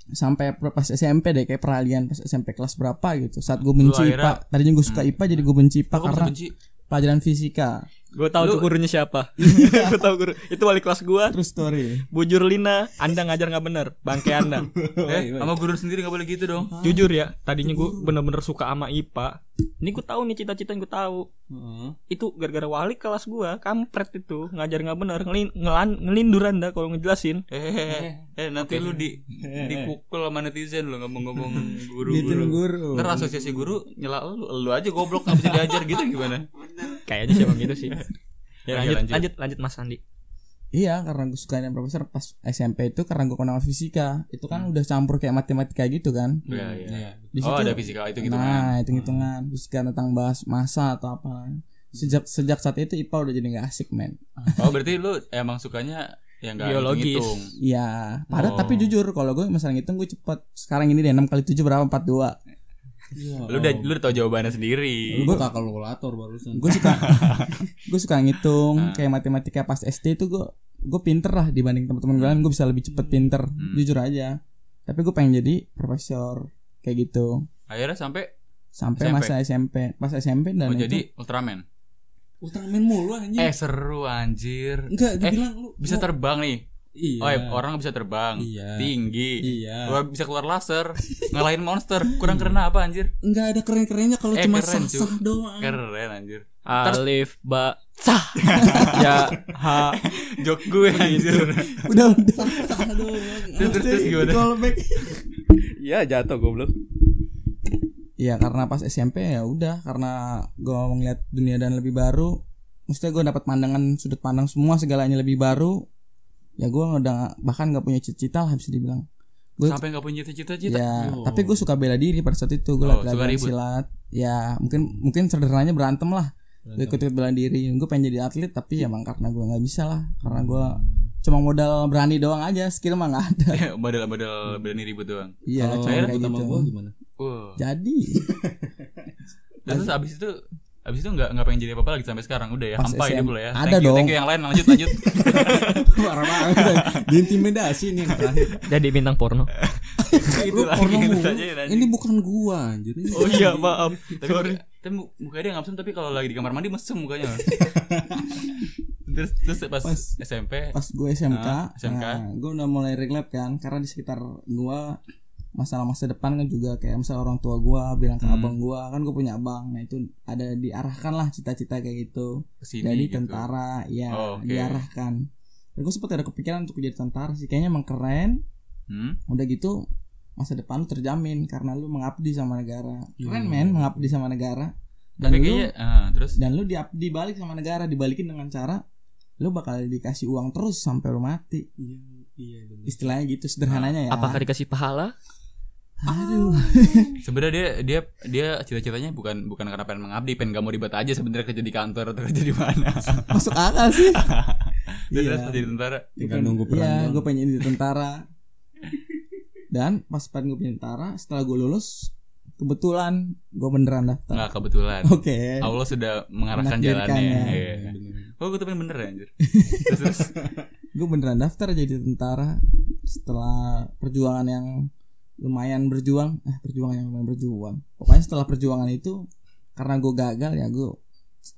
Sampai pas SMP deh kayak peralihan pas SMP kelas berapa gitu saat gue benci akhirnya- IPA tadinya gue suka IPA jadi gue benci IPA karena benci? pelajaran fisika Gue tahu tuh gurunya siapa. gue tahu guru. Itu wali kelas gua. terus story Bujur Lina, Anda ngajar nggak bener, bangke Anda. Eh sama guru sendiri gak boleh gitu dong Jujur ya, tadinya gue bener-bener suka sama IPA. Ini gue tahu nih cita-cita yang gue tahu. Heeh. Itu gara-gara wali kelas gua kampret itu ngajar nggak bener, ngelin, ngelan, ngelindur Anda kalau ngejelasin. Eh, eh nanti lu di dipukul sama netizen lu ngomong-ngomong Gitu guru-guru. guru Ntar asosiasi guru nyela lu, lu aja goblok nggak bisa diajar gitu gimana? Kayaknya sih emang gitu sih. Ya lanjut. lanjut, lanjut, Mas Andi. Iya karena gue suka dengan profesor pas SMP itu karena gue kenal fisika itu kan udah campur kayak matematika gitu kan Iya, iya. Iya. Di Oh situ- ada fisika itu gitu kan. nah hitung hitungan fisika tentang bahas masa atau apa sejak sejak saat itu IPA udah jadi nggak asik men Oh berarti lu emang sukanya yang nggak Biologis. Iya, padahal Oh. tapi jujur kalau gue misalnya ngitung gue cepet. Sekarang ini deh 6 kali 7 berapa? 42. Iya, Lu udah lu udah tahu jawabannya sendiri. Lu buka kalkulator barusan. Gue suka gue suka ngitung Ah. kayak matematika pas SD itu gue gue pinter lah dibanding teman-teman gue lain gue bisa lebih cepet pinter Hmm. jujur aja tapi gue pengen jadi profesor kayak gitu Akhirnya sampai sampai SMP? masa SMP pas SMP dan oh itu- jadi Ultraman. Ultraman mulu anjing. Eh seru anjir. Enggak, eh, dibilang lu Bisa lu- terbang nih. Iya. Oh, ya, orang bisa terbang. Iya. Tinggi. Iya. Gua bisa keluar laser, ngalahin monster. Kurang keren apa anjir? Enggak ada keren-kerennya kalau Eh, cuma keren, sah-sah doang. Keren anjir. Alif, ba, sah. ya, ha. Jok gue anjir. udah udah Sah doang. terus terus, terus gimana? Callback. Ya jatuh goblok. Iya karena pas SMP ya udah karena gue ngeliat dunia dan lebih baru, mestinya gue dapat pandangan sudut pandang semua segalanya lebih baru. Ya gue udah bahkan nggak punya cita-cita lah bisa dibilang. Gue Sampai nggak punya cita-cita. ya Oh. tapi gue suka bela diri pada saat itu gue Oh, latihan silat. Ya mungkin mungkin sederhananya berantem lah. Gue ikut ikut bela diri. Gue pengen jadi atlet tapi emang karena gue nggak bisa lah karena gue cuma modal berani doang aja skill mah nggak ada. Model-model berani ribut doang. Iya Kalau kayak sama gitu. gua gimana? Wah. Jadi Terus abis itu abis itu nggak nggak pengen jadi apa apa lagi sampai sekarang udah ya Pas hampa SM. hidup lo ya. Ada thank you, dong. Thank you yang lain lanjut lanjut. Parah banget. Diintimidasi nih yang terakhir. Jadi bintang porno. itu porno gitu aja ya. Ini bukan gua anjir. Ini Oh iya, maaf. tapi muka- tapi mu- mukanya dia nggak mesem tapi kalau lagi di kamar mandi mesem mukanya. terus terus pas, Pas- SMP pas gue SMK, Ah, SMK. nah, gue udah mulai relate kan karena di sekitar gue masalah masa depan kan juga kayak misalnya orang tua gue bilang ke Hmm. abang gue kan gue punya abang nah itu ada diarahkan lah cita-cita kayak gitu ke sini jadi gitu. tentara ya Oh, oke. diarahkan dan gue sempet ada kepikiran untuk jadi tentara sih kayaknya emang keren Hmm? udah gitu masa depan lu terjamin karena lu mengabdi sama negara keren Hmm. men mengabdi sama negara dan Tapi lu kayaknya ah, terus dan lu diabdi balik sama negara dibalikin dengan cara lu bakal dikasih uang terus sampai lu mati Iya, iya bener. istilahnya gitu sederhananya ya Apakah dikasih pahala? Aduh sebenarnya dia dia dia cita-citanya bukan bukan karena pengen mengabdi pengen gak mau ribet aja sebenarnya kerja di kantor atau kerja di mana masuk akal sih Dia Iya. terus jadi tentara Tinggal nunggu Iya, perang. gue pengen jadi tentara. Dan pas pengen gue tentara, setelah gue lulus, kebetulan gue beneran daftar. nggak kebetulan Oke. Allah sudah mengarahkan jalannya Iya. Iya, oh gue tuh pengen bener ya anjir terus, terus Gue beneran daftar jadi tentara setelah perjuangan yang lumayan berjuang. Eh, perjuangan yang lumayan berjuang. Pokoknya setelah perjuangan itu karena gue gagal ya gue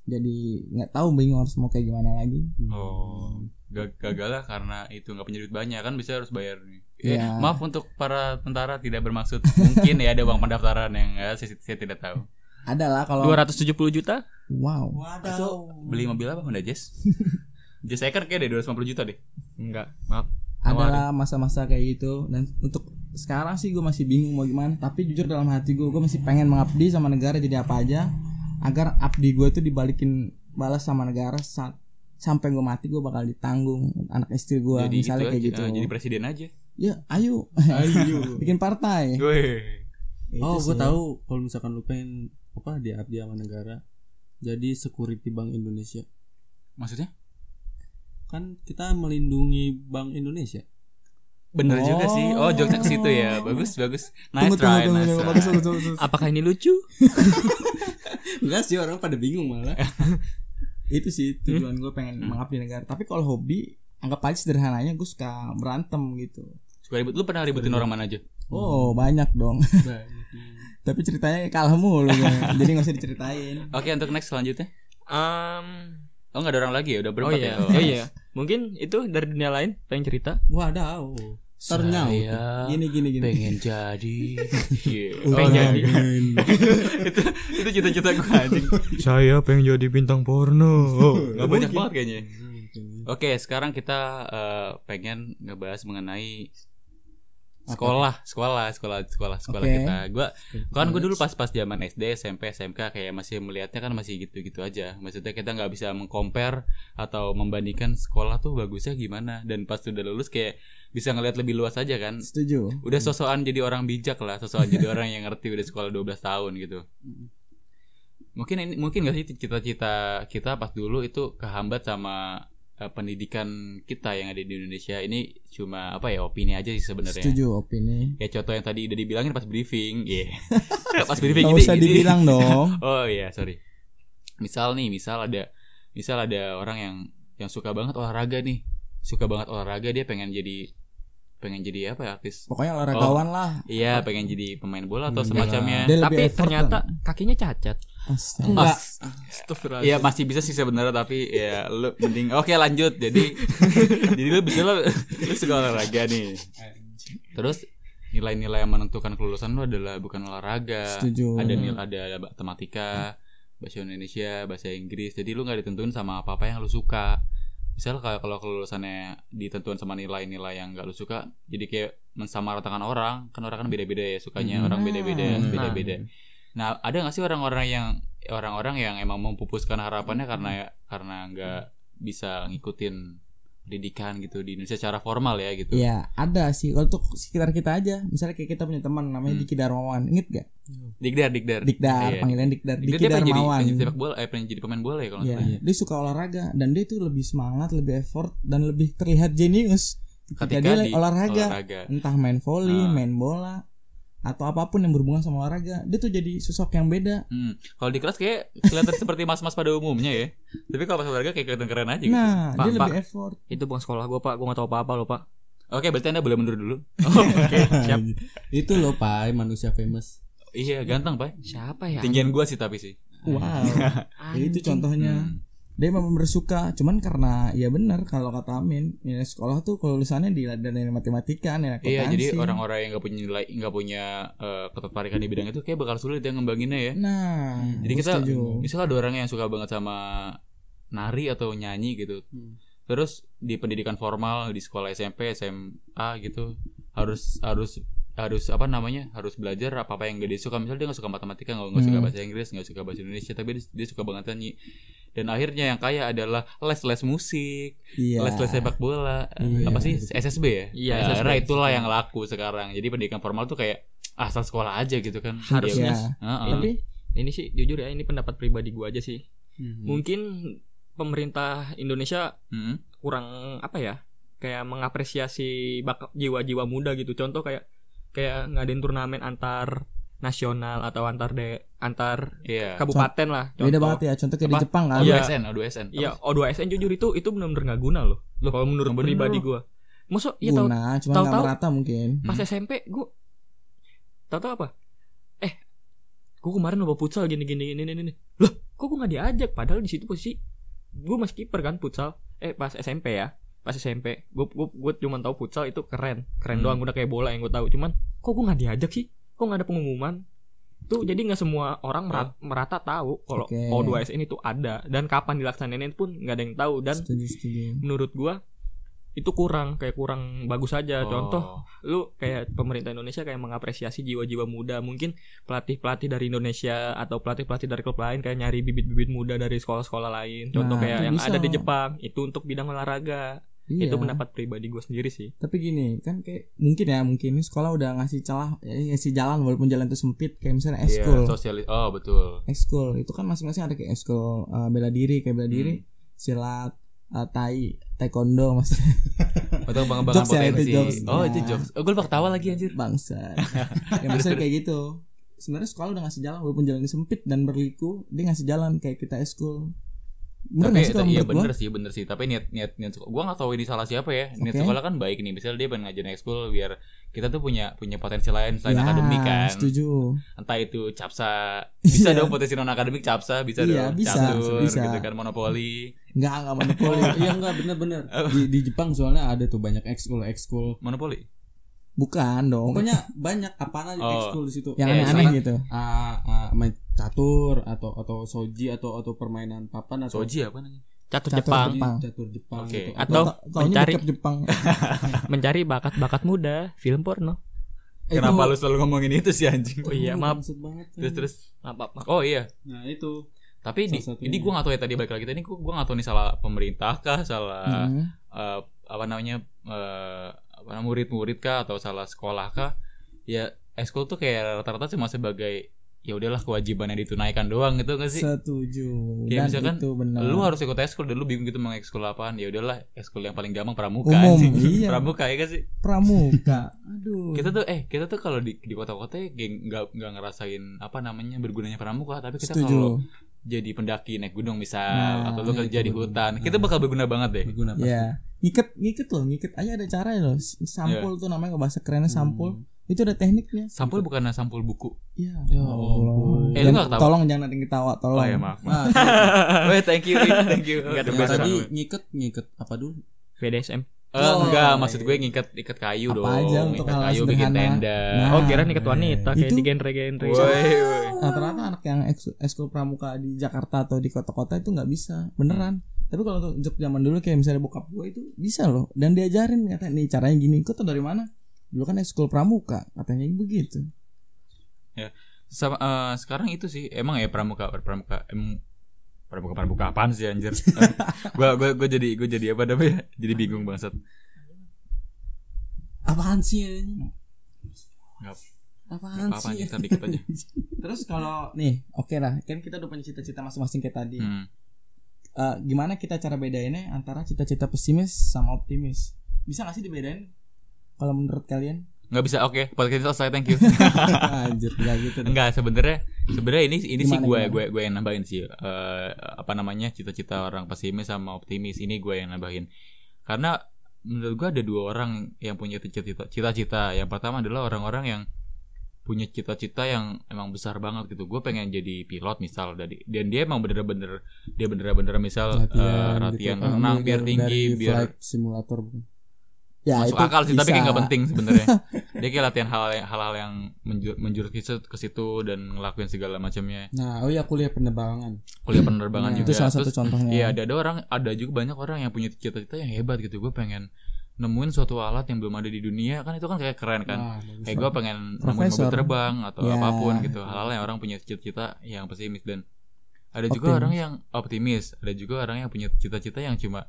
jadi nggak tahu bingung harus mau kayak gimana lagi Oh, Ga- gagal lah karena itu nggak punya duit banyak kan bisa harus bayar nih. Eh, Iya. maaf untuk para tentara tidak bermaksud mungkin ya ada uang pendaftaran yang ya, saya, saya tidak tahu. ada lah kalau 270 juta wow Waduh. Beli mobil apa Honda Jazz? Jazz Icon kayak deh 250 juta deh. enggak maaf adalah masa-masa kayak gitu dan untuk sekarang sih gue masih bingung mau gimana tapi jujur dalam hati gue gue masih pengen mengabdi sama negara jadi apa aja agar abdi gue tuh dibalikin balas sama negara saat sampai gue mati gue bakal ditanggung anak istri gue jadi misalnya itu kayak aja, gitu eh, jadi presiden aja. ya ayo Ayo. bikin partai Gue. Itu Oh, gue tahu kalau misalkan lu pengen apa diabdi sama negara. Jadi security Bank Indonesia. Maksudnya? Kan kita melindungi Bank Indonesia. Bener juga Oh. sih. Oh, jokesnya ke situ ya. Bagus, bagus. Nice tunggu tunggu try, tunggu, nice tunggu. try. Bagus, bagus, bagus, bagus. apakah ini lucu Enggak sih orang pada bingung malah. itu sih tujuan gue pengen mengabdi negara tapi kalau hobi anggap aja sederhananya gue suka berantem gitu Suka ribut. Lu pernah ributin orang mana aja? oh banyak dong tapi ceritanya kalah mulu jadi nggak usah diceritain Oke, untuk next selanjutnya. um, Oh, nggak ada orang lagi ya? Udah oh berempat iya ya? oh iya mungkin itu dari dunia lain pengen cerita Waduh. Ternyata. Saya gini gini gini pengen jadi. Iya. pengen jadi itu itu cita-cita gue anjing. saya pengen jadi bintang porno Gak banyak banget kayaknya. Oke, sekarang kita eh, pengen ngebahas mengenai sekolah, sekolah, sekolah, sekolah, sekolah Oke. kita. Gua kan gue dulu pas pas zaman SD, SMP, SMK kayak masih melihatnya kan masih gitu-gitu aja. Maksudnya kita nggak bisa mengcompare atau membandingkan sekolah tuh bagusnya gimana. Dan pas udah lulus kayak bisa ngelihat lebih luas aja kan. setuju Udah sosokan jadi orang bijak lah, sosokan jadi orang yang ngerti udah sekolah 12 tahun gitu. Mungkin ini mungkin gak sih cita-cita kita pas dulu itu kehambat sama eh, pendidikan kita yang ada di Indonesia. Ini cuma apa ya opini aja sih sebenarnya. setuju opini Ya contoh yang tadi udah dibilangin pas briefing, iya. pas briefing Gak ini- usah ini- dibilang dong Oh iya, sorry. Misal nih, misal ada misal ada orang yang yang suka banget olahraga nih. Suka banget olahraga dia pengen jadi pengen jadi apa ya artis? pokoknya olahragawan lah Iya, pengen jadi pemain bola atau bola. semacamnya. Dia tapi ternyata kan? kakinya cacat. Enggak. Iya masih bisa sih sebenarnya tapi ya lu mending oke lanjut jadi jadi lu bisa lu, lu suka olahraga nih terus nilai-nilai yang menentukan kelulusan lu adalah bukan olahraga Setuju. ada nilai ada, ada matematika bahasa Indonesia bahasa Inggris jadi lu nggak ditentuin sama apa apa yang lu suka misal kalau kalau kelulusannya ditentuin sama nilai-nilai yang nggak lu suka jadi kayak mensamaratakan orang kan orang kan beda-beda ya sukanya Hmm. orang beda-beda Nah. beda-beda nah ada nggak sih orang-orang yang orang-orang yang emang memupuskan harapannya karena karena nggak bisa ngikutin pendidikan gitu di Indonesia secara formal ya gitu Iya ada sih kalau untuk sekitar kita aja misalnya kayak kita punya teman namanya Hmm. Diki Darmawan inget gak Dikdar Dikdar Dikdar Iya, panggilan Dikdar Dikdar dia jadi, Darmawan jadi sepak bola eh pengen jadi pemain bola ya kalau nggak Iya, dia suka olahraga dan dia tuh lebih semangat, lebih effort dan lebih terlihat jenius ketika, ketika dia di olahraga. olahraga. Entah main volley, Ah. main bola atau apa pun yang berhubungan sama olahraga, dia tuh jadi sosok yang beda. Hmm. Kalau di kelas kayak kelihatan seperti mas-mas pada umumnya ya. Tapi kalau pas olahraga kayak kelihatan keren aja gitu. Nah, Pak, dia Pak. lebih effort. itu bukan sekolah gue pak gue gak tahu apa apa loh pak Oke, berarti Anda boleh mundur dulu. oke siap Itu loh Pai manusia famous. iya, ganteng, Pak. siapa ya Tinggian gua sih tapi sih. Wow. Ya, itu contohnya. Hmm. Dia memang bersuka, cuman karena ya benar kalau kata Amin, nilai sekolah tuh kelulusannya di dari matematika, nilai Iya, jadi orang-orang yang nggak punya nilai, nggak punya eh, ketertarikan di bidang itu kayak bakal sulit ya ngembanginnya ya. Nah, Jadi gua kita setuju. misalnya ada orang yang suka banget sama nari atau nyanyi gitu. Hmm. Terus di pendidikan formal di sekolah SMP, SMA gitu harus harus harus apa namanya harus belajar apa apa yang gak dia suka misalnya dia nggak suka matematika nggak nggak suka Hmm. bahasa Inggris nggak suka bahasa Indonesia tapi dia, dia suka banget nyanyi dan akhirnya yang kaya adalah les les musik Iya. les les sepak bola Iya. apa sih SSB ya Iya, Nah, SSB. akhirnya itulah yang laku sekarang jadi pendidikan formal tuh kayak asal sekolah aja gitu kan Harusnya. Ya, Heeh. Tapi ini sih jujur ya ini pendapat pribadi gue aja sih Hmm. mungkin pemerintah Indonesia Mm-mm. kurang apa ya kayak mengapresiasi bakat jiwa-jiwa muda gitu contoh kayak kayak ngadain turnamen antar nasional atau antar de antar iya kabupaten lah beda contoh. banget ya, contoh kayak di? Jepang kan. O2 Iya. SN O2SN Iya, O2SN jujur itu itu benar-benar nggak guna loh. Kalau menurut bener pribadi loh. gua. Maksud ya tahu cuma nggak tahu-tahu- merata mungkin. pas Hmm. SMP gua tahu tahu apa? Eh, gue kemarin lomba futsal gini gini gini gini loh kok gue nggak diajak padahal di situ posisi gue masih kiper kan futsal eh pas SMP ya pas SMP gue gue gue cuma tahu futsal itu keren keren Hmm. doang udah kayak bola yang gue tahu cuman kok gue nggak diajak sih kok nggak ada pengumuman? Tuh jadi nggak semua orang merat- merata tahu kalau Oke. O2SN itu ada. Dan kapan dilaksanain pun nggak ada yang tahu. Dan setuju setuju. menurut gua itu kurang. Kayak kurang bagus aja. Oh. contoh lu kayak pemerintah Indonesia kayak mengapresiasi jiwa-jiwa muda. Mungkin pelatih-pelatih dari Indonesia atau pelatih-pelatih dari klub lain kayak nyari bibit-bibit muda dari sekolah-sekolah lain. Contoh Nah, kayak yang bisa. ada di Jepang itu untuk bidang olahraga Iya. itu pendapat pribadi gue sendiri sih tapi gini kan kayak mungkin ya mungkin ini sekolah udah ngasih celah ya, ngasih jalan walaupun jalan itu sempit kayak misalnya Iya, ekskul sosialis. Oh, betul. ekskul itu kan masing-masing ada kayak ekskul uh, bela diri kayak bela diri Hmm. silat uh, tai taekwondo maksudnya Untuk pengembangan Jokes ya, itu potensi. jokes. Oh, Nah. itu jokes. Oh, gue lupa ketawa lagi anjir. bangsa yang misalnya kayak gitu sebenarnya sekolah udah ngasih jalan walaupun jalannya sempit dan berliku dia ngasih jalan kayak kita ekskul bener tapi nggak sih kalau iya menurut gua? bener sih bener sih. Tapi niat niat niat sekolah gue nggak tahu ini salah siapa ya. Niat Oke. sekolah kan baik nih. Misalnya dia pengen ngajarin ekskul biar kita tuh punya punya potensi lain selain Ya, akademik kan. setuju. Entah itu capsa. Bisa Iya. dong potensi non akademik capsa bisa Iya, dong bisa, catur bisa. gitu kan monopoli nggak nggak monopoli iya enggak bener-bener di, di Jepang soalnya ada tuh banyak ekskul ekskul monopoli bukan dong. Pokoknya banyak apa aja Oh. ekskul di situ. Yang Ya, aneh-aneh sama- gitu. Ah, ah, main catur atau atau soji atau atau permainan papan atau soji apa namanya? Catur Catur Jepang. Jepang. catur Jepang Oke. gitu. Atau Ta- taunya mencari- Jepang. Mencari bakat-bakat muda film porno. Itu- kenapa lu selalu ngomongin itu sih anjing? Oh iya maaf. banget terus terus. Maaf maaf, maaf. oh iya. Nah itu. Tapi di, ini gue nggak tahu ya tadi balik lagi. Tadi gue nggak tahu nih salah pemerintah kah salah Hmm. eh, apa namanya eh, apa namanya, murid-murid kah atau salah sekolah kah ya ekskul tuh kayak rata-rata cuma sebagai ya udahlah kewajiban yang ditunaikan doang gitu gak sih? Setuju. Kayak dan misalkan itu benar. lu harus ikut ekskul dan lu bingung gitu mau ekskul apaan ya udahlah ekskul yang paling gampang pramuka Umum, anjing. iya. pramuka ya gak sih? Pramuka. Aduh. Kita tuh eh kita tuh kalau di di kota-kota ya nggak nggak ngerasain apa namanya bergunanya pramuka tapi kita kalau jadi pendaki naik gunung misal Nah, atau lu iya, kerja di bener. hutan kita bakal berguna banget deh. Berguna pasti. ya ngiket ngiket loh ngiket aja ada caranya loh sampul Iya. tuh namanya bahasa kerennya sampul Hmm. itu ada tekniknya sampul bukan sampul buku Iya. Ya Allah. Eh, lu Jangan- nggak ketawa? tolong jangan ada yang ketawa, tolong. oh ya maaf Nah, Weh, thank you, thank you. Enggak ada kasih. tadi ngiket ngiket apa dulu BDSM Eh, Oh, enggak, iya, maksud iya. gue ngikat ikat kayu Apa dong. aja untuk Ikat kayu bikin tenda. Nah. oh kira nikah wanita kayak di genre-genre Woi, woi. Rata-rata anak yang eks- ekskul pramuka di Jakarta atau di kota-kota itu nggak bisa, beneran. Tapi kalau untuk untuk zaman dulu kayak misalnya bokap gue itu bisa loh dan diajarin katanya nih caranya gini. Kau tau dari mana? Dulu kan ekskul pramuka katanya begitu. Sama eh, sekarang itu sih emang ya pramuka pramuka em, pramuka pramuka apaan sih anjir? gua gua gua jadi gua jadi apa namanya? Jadi bingung bangsat. apaan sih ini Nggak apaan apa-apa sih tapi dikit aja. Terus kalau nih, oke lah, kan kita udah punya cita-cita masing-masing kayak tadi. Hmm. Eh, gimana kita cara bedainnya antara cita-cita pesimis sama optimis? Bisa gak sih dibedain? Kalau menurut kalian? Nggak bisa. Oke, podcast selesai. Thank you. Anjir, gak gitu. dong. Enggak, sebenarnya sebenarnya ini ini sih Gimana, gue gimana? gue gue yang nambahin sih Eh, apa namanya cita-cita orang pesimis sama optimis ini gue yang nambahin karena menurut gue ada dua orang yang punya cita-cita cita-cita yang pertama adalah orang-orang yang punya cita-cita yang emang besar banget gitu gue pengen jadi pilot misal dari dan dia emang bener-bener dia bener-bener misal eh, latihan gitu. renang Ambil biar tinggi biar simulator? Ya, masuk itu akal sih tapi bisa. kayak nggak penting sebenarnya dia kayak latihan hal hal-hal yang menjur, menjurus situ- ke situ dan ngelakuin segala macamnya nah oh ya kuliah penerbangan kuliah penerbangan Nah, juga Itu salah satu Terus, contohnya. Iya ada ada orang ada juga banyak orang yang punya cita-cita yang hebat gitu gue pengen nemuin suatu alat yang belum ada di dunia kan itu kan kayak keren kan kayak gue pengen nemuin mobil terbang atau Ya. apa pun gitu hal-hal yang orang punya cita-cita yang pesimis dan ada juga Optimis. orang yang optimis ada juga orang yang punya cita-cita yang cuma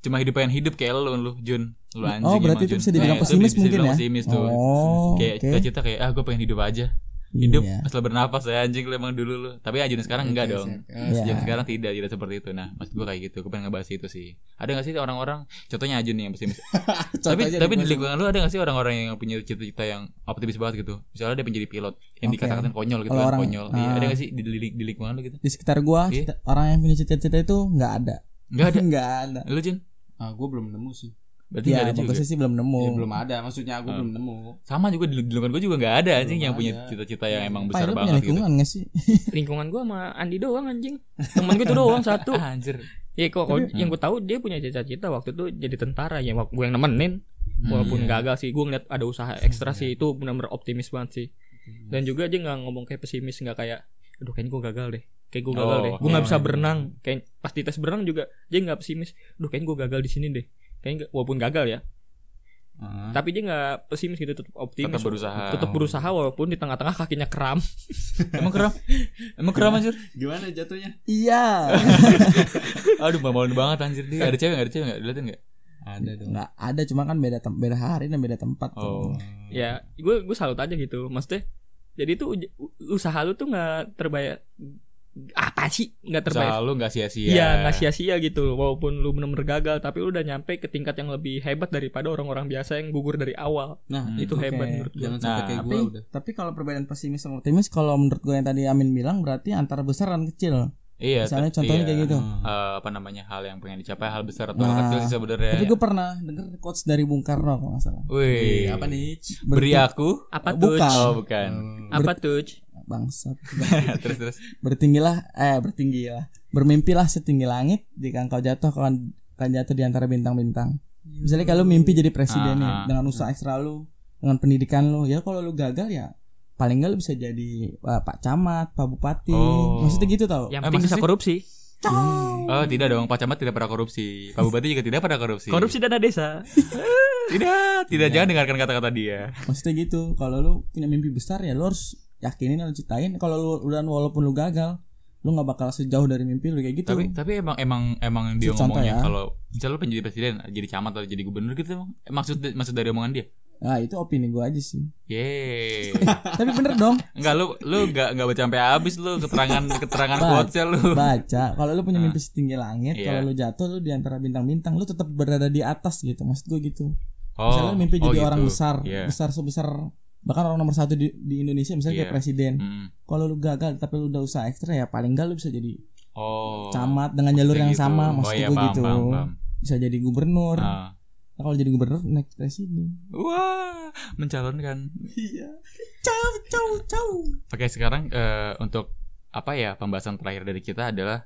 cuma hidup pengen hidup kayak lu lu Jun lu anjing Oh, berarti emang, itu Jun. bisa dibilang Nah, itu pesimis bisa mungkin dibilang ya? pesimis tuh Oh, kayak oke. cita-cita kayak ah gue pengen hidup aja hidup Iya. asal bernapas ya anjing lu emang dulu lu tapi Ajun sekarang enggak Oke, dong. Iya. Ajun sekarang tidak tidak seperti itu nah maksud gue kayak gitu gue pengen ngebahas itu sih ada gak sih orang-orang contohnya Ajun nih yang pesimis tapi tapi di lingkungan lu ada gak sih orang-orang yang punya cita-cita yang optimis banget gitu misalnya dia pengen jadi pilot yang Oke. dikatakan konyol gitu kan orang- konyol iya ah. ada gak sih di, di, di lingkungan lu gitu Di sekitar gua Iya. cita- orang yang punya cita-cita itu nggak ada. Enggak ada Nggak ada. lu Jun ah gue belum nemu sih Berarti ya ada juga. sih belum nemu. Ya, belum ada. Maksudnya aku Oh. belum nemu. Sama juga di di lingkungan gue juga nggak ada anjing Belum yang punya ada. cita-cita yang emang Pak, besar lu punya banget gitu. lingkungan gak sih? Lingkungan gua sama Andi doang anjing. Temen gue tuh doang satu. Anjir. ya kok kok Tapi- yang gue tahu dia punya cita-cita waktu itu jadi tentara ya gue yang nemenin. Walaupun iya. gagal sih gue ngeliat ada usaha ekstra sih itu benar-benar optimis banget sih. Dan juga dia nggak ngomong kayak pesimis nggak kayak aduh kayaknya gue gagal deh. Kayak gue gagal Oh, deh. Gue nggak iya, bisa iya. berenang. Kayak pas di tes berenang juga dia nggak pesimis aduh kayaknya gue gagal di sini deh kayaknya walaupun gagal ya Ah. tapi dia nggak pesimis gitu tetap optimis Tetap berusaha. tetap berusaha walaupun di tengah-tengah kakinya kram Emang kram? Emang kram anjir? gimana jatuhnya iya Aduh malu banget anjir dia. Ada cewek nggak? Ada cewek nggak? Diliatin nggak? ada dong nggak ada cuma kan beda tem- beda hari dan beda tempat Oh. tuh ya gue gue salut aja gitu maksudnya jadi tuh uj- u- usaha lu tuh nggak terbayar apa sih nggak terbayar Usaha lu nggak sia-sia. Iya nggak sia-sia gitu walaupun lu bener-bener gagal tapi lu udah nyampe ke tingkat yang lebih hebat daripada orang-orang biasa yang gugur dari awal nah Hmm. itu Oke. hebat menurut gue jangan sampai Nah, kayak tapi gua udah tapi kalau perbedaan pesimis sama optimis kalau menurut gue yang tadi Amin bilang berarti antara besar dan kecil Iya. misalnya contohnya iya. kayak gitu Hmm. Eh, apa namanya hal yang pengen dicapai hal besar atau Nah, hal kecil sih sebenarnya. tapi gue pernah denger quotes dari Bung Karno kalau nggak salah Wih, apa nih Beri aku. apa tuh Bukan. Oh bukan. apa tuh bangsat terus terus. bertinggilah eh bertinggilah bermimpilah setinggi langit jika engkau jatuh kau akan akan jatuh di antara bintang-bintang misalnya kalau mimpi jadi presiden Ah, nih ah. dengan usaha ekstra lu dengan pendidikan lu ya kalau lu gagal ya paling nggak lu bisa jadi uh, pak camat pak bupati Oh. maksudnya gitu tau yang Eh, penting bisa korupsi Oh tidak dong, Pak Camat tidak pernah korupsi. Pak Bupati juga tidak pernah korupsi. korupsi dana desa Tidak, tidak jangan dengarkan kata-kata dia. maksudnya gitu kalau lu punya mimpi besar ya lu harus yakinin lu ceritain kalau lu udah walaupun lu gagal lu nggak bakal sejauh dari mimpi lu kayak gitu Tapi tapi emang emang emang dia Contoh ngomongnya ya. kalau misalnya lu pengen jadi presiden, jadi camat atau jadi gubernur gitu emang eh, maksud maksud dari omongan dia. nah itu opini gua aja sih Yeay. tapi bener dong Enggak lu lu enggak enggak baca sampai habis lu keterangan keterangan quotesnya lu. baca kalau lu punya Ah. mimpi setinggi langit Iya. kalau lu jatuh lu di antara bintang-bintang lu tetap berada di atas gitu maksud gue gitu Oh, misalnya lu mimpi oh jadi gitu. orang besar Iya. besar sebesar bahkan orang nomor satu di, di Indonesia misalnya kayak Iya. presiden Hmm. kalau lu gagal tapi lu udah usaha ekstra ya paling enggak lu bisa jadi Oh. camat dengan jalur yang gitu. sama oh, maksud iya, gue paham, gitu paham, paham. bisa jadi gubernur Ah. Nah, kalau jadi gubernur naik presiden Wah, mencalonkan. iya caw caw caw Oke, sekarang eh, untuk apa ya pembahasan terakhir dari kita adalah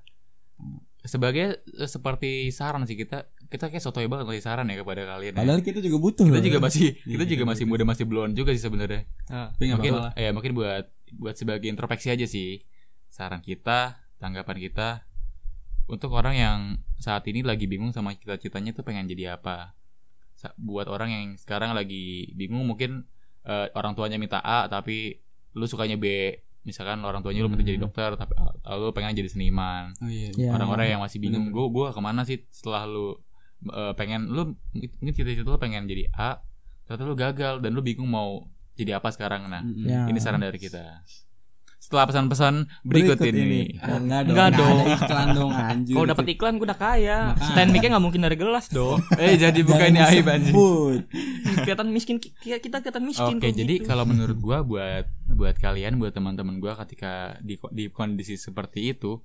sebagai eh, seperti saran sih kita kita kayak sotoy banget ngasih saran ya kepada kalian. ya. padahal kita juga butuh kita loh. juga masih kita juga iya, masih iya. muda masih belum juga sih sebenarnya. tapi nggak Mungkin ya mungkin buat buat sebagai introspeksi aja sih saran kita, tanggapan kita untuk orang yang saat ini lagi bingung sama cita-citanya tuh pengen jadi apa. Sa- Buat orang yang sekarang lagi bingung mungkin eh, orang tuanya minta A tapi lu sukanya B. Misalkan orang tuanya lu minta jadi Hmm. dokter tapi eh, lu pengen jadi seniman. oh iya Ya. Orang-orang yang masih bingung, Bener. gue gua ke mana sih setelah lu eh, pengen lu mungkin cita-cita lu pengen jadi A, ternyata lu gagal dan lu bingung mau jadi apa sekarang. Nah. Ya. ini saran dari kita. Setelah pesan-pesan berikut, ini. Ah, enggak dong Enggak Nggak dong. iklan dong anjir kalau dapat iklan gue udah kaya stand mic-nya nggak mungkin dari gelas dong Eh jadi bukan ini aib anjing. disebut. kelihatan miskin kita kita kelihatan miskin Oke, kalau jadi gitu. kalau menurut gua buat buat kalian, buat teman-teman gua ketika di di kondisi seperti itu,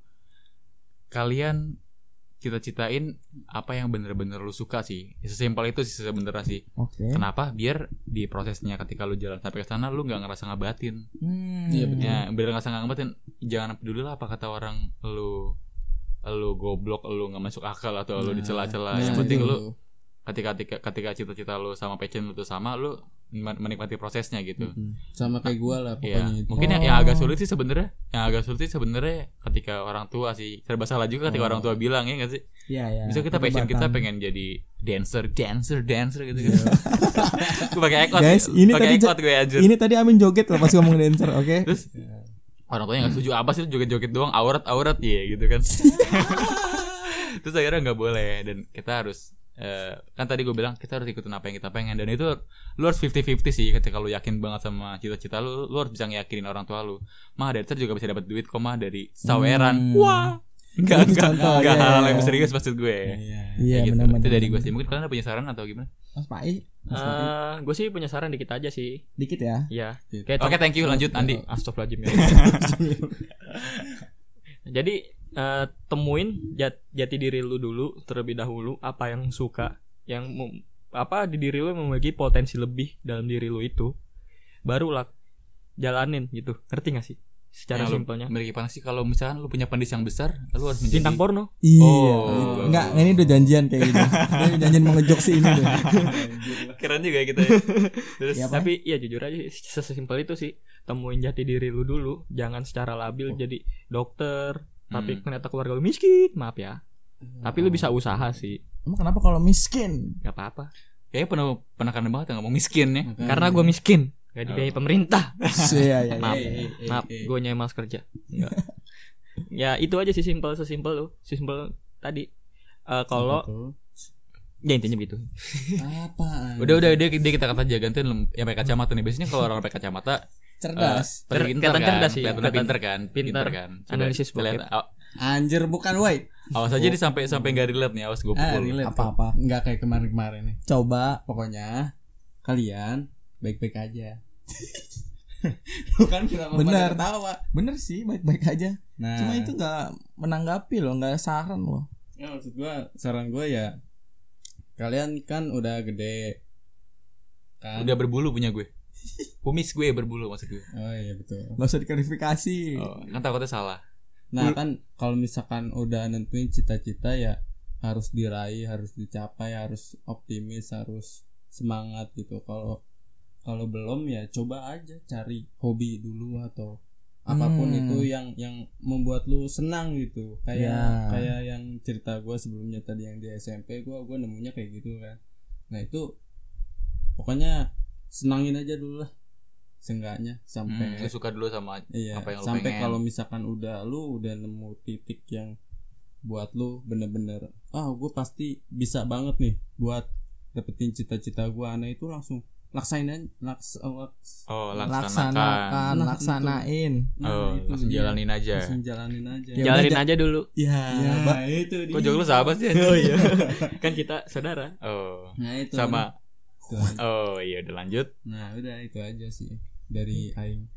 kalian cita-citain apa yang bener-bener lu suka sih. Sesimpel itu sih sebenarnya sih. oke Kenapa? Biar di prosesnya ketika lu jalan sampai ke sana lu nggak ngerasa ngebatin. Hmm. Iya. Ya, bener ngerasa nggak ngebatin. Jangan peduli lah apa kata orang lu lu goblok, lu nggak masuk akal atau lu Nah, dicela-cela. nah, yang penting itu. lu ketika ketika ketika cita-cita lu sama passion lu tuh sama, lu menikmati prosesnya gitu. Mm-mm. sama kayak gua lah Iya, pokoknya itu mungkin yang, Oh. yang agak sulit sih sebenarnya, yang agak sulit sih sebenarnya ketika orang tua sih serba salah juga ketika Oh. orang tua bilang ya nggak sih. Iya, iya. Misal kita passion kita pengen jadi dancer, dancer, dancer gitu gitu. gue pakai ekot, Guys, ini tadi ekot gue anjir. Ini tadi Amin joget loh pas ngomong dancer, oke? Terus orang tuanya nggak setuju apa sih joget-joget doang, aurat aurat ya gitu kan. Terus akhirnya nggak boleh dan kita harus eh, kan tadi gue bilang kita harus ikutin apa yang kita pengen dan itu lu harus 50-50 sih ketika lu yakin banget sama cita-cita lu lu harus bisa ngeyakinin orang tua lu mah dancer juga bisa dapat duit kok mah dari saweran Hmm. wah Enggak, Itu enggak, contoh, enggak iya, hal iya. yang serius maksud gue Iya. Iya, gitu. benar-benar. Itu dari gue sih Mungkin kalian ada punya saran atau gimana? Mas Pai. Eh, gue sih punya saran dikit aja sih Dikit ya. ya Oke, kayak Oke thank you lanjut Andi Astagfirullahaladzim ya. Jadi eh, temuin jat- jati diri lu dulu terlebih dahulu apa yang suka, yang apa di diri lu memiliki potensi lebih dalam diri lu itu barulah jalanin gitu ngerti gak sih secara lu simpelnya Memiliki sih kalau misalkan lu punya pandis yang besar, lu harus menjadi bintang porno Iya. Oh. Enggak, ini udah janjian kayak gitu. Ini janjian mau ngejok sih ini. Keren juga kita ya. Terus Iya, Apa? tapi ya jujur aja sesimpel itu sih temuin jati diri lu dulu jangan secara labil jadi dokter tapi Hmm. ternyata keluarga lu miskin maaf ya tapi lu bisa usaha sih Emang kenapa kalau miskin? nggak apa-apa kayaknya pernah penekanan banget yang ngomong miskin ya. karena gue miskin gak dibiayai pemerintah Iya, iya. maaf eh, eh, maaf eh. gue nyai mas kerja Nggak. ya itu aja sih simpel sesimpel lu simpel tadi Eh, kalau ya intinya gitu apa Udah udah dia, dia kita kata lem- yang pakai kacamata nih. Biasanya kalau orang pakai kacamata Cerdas. eh, pada Cer- pintar kelihatan kan, cerdas sih, kelihatan pintar kan, pintar. kan. Analisis bokep. Anjir bukan wait. Awas aja dia sampai sampai nggak relate nih, awas gue Ah, pukul. Apa-apa. Enggak kayak kemarin-kemarin nih. Coba. Pokoknya kalian baik-baik aja. Bukan kenapa Benar. pada ketawa. Bener sih, baik-baik aja. Nah, Cuma itu nggak menanggapi loh, nggak saran loh. ya, maksud gua saran gua ya kalian kan udah gede kan Udah berbulu punya gue. Kumis gue berbulu maksud gue. oh iya betul Gak usah diklarifikasi. Oh, kan takutnya salah. nah kan kalau misalkan udah nentuin cita-cita ya harus diraih harus dicapai harus optimis harus semangat gitu kalau kalau belum ya coba aja cari hobi dulu atau apa pun Hmm. itu yang yang membuat lu senang gitu kayak Ya. kayak yang cerita gue sebelumnya tadi yang di SMP gue gue nemunya kayak gitu kan nah itu pokoknya senangin aja dulu lah seenggaknya Hmm, sampai lu suka dulu sama Iya, apa yang lu sampai pengen. kalau misalkan udah lu udah nemu titik yang buat lu bener-bener ah gue pasti bisa banget nih buat dapetin cita-cita gue nah itu langsung laksainin laks, laks Oh, laksanakan. Laksanakan, Nah, laksanain. Oh, langsung dia. jalanin aja. langsung jalanin aja Ya jalanin aja dulu Ya, ya Mbak. itu dia. Kok jauh lu sahabat sih? oh iya kan kita saudara Oh. nah itu Sama Itu aja. Oh iya udah lanjut. nah udah itu aja sih dari aing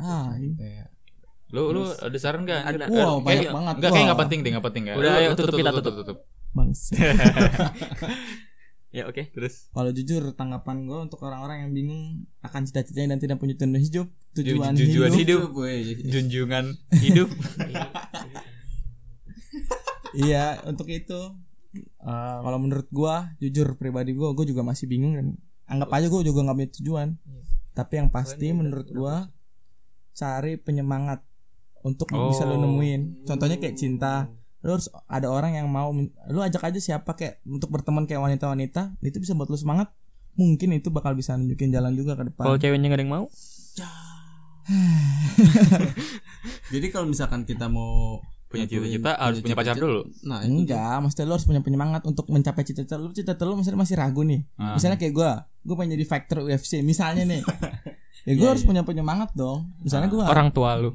Ah, iya. kayak Lu lu ada saran enggak? Ada. Wow, banyak kayak, banget. Enggak kayak Wah. enggak penting deh, enggak penting enggak. Udah, ayo, tutup kita, tutup. Bangsa. ya oke Terus Kalau jujur tanggapan gue untuk orang-orang yang bingung akan cita-citanya dan tidak punya tujuan hidup, tujuan Ju- hidup. hidup. junjungan hidup. Iya, untuk itu eh, kalau menurut gua, jujur pribadi gua, gua juga masih bingung dan anggap aja gua juga nggak punya tujuan. Iya. Tapi yang pasti Kalian menurut gua cari penyemangat untuk bisa lu Oh. nemuin. Contohnya kayak cinta. Lu harus ada orang yang mau lu ajak aja siapa kayak untuk berteman kayak wanita-wanita, itu bisa buat lu semangat. Mungkin itu bakal bisa nunjukin jalan juga ke depan. kalau ceweknya gak ada yang mau jadi kalau misalkan kita mau Punya cita-cita harus punya pacar dulu. nah itu Enggak, maksudnya lu harus punya penyemangat untuk mencapai cita-cita lu. Cita-cita lu misalnya masih ragu nih. Ah. Misalnya kayak gue, gue pengen jadi fighter UFC misalnya nih. ya gue Iya, harus iya. punya penyemangat dong. Misalnya gue, orang tua lu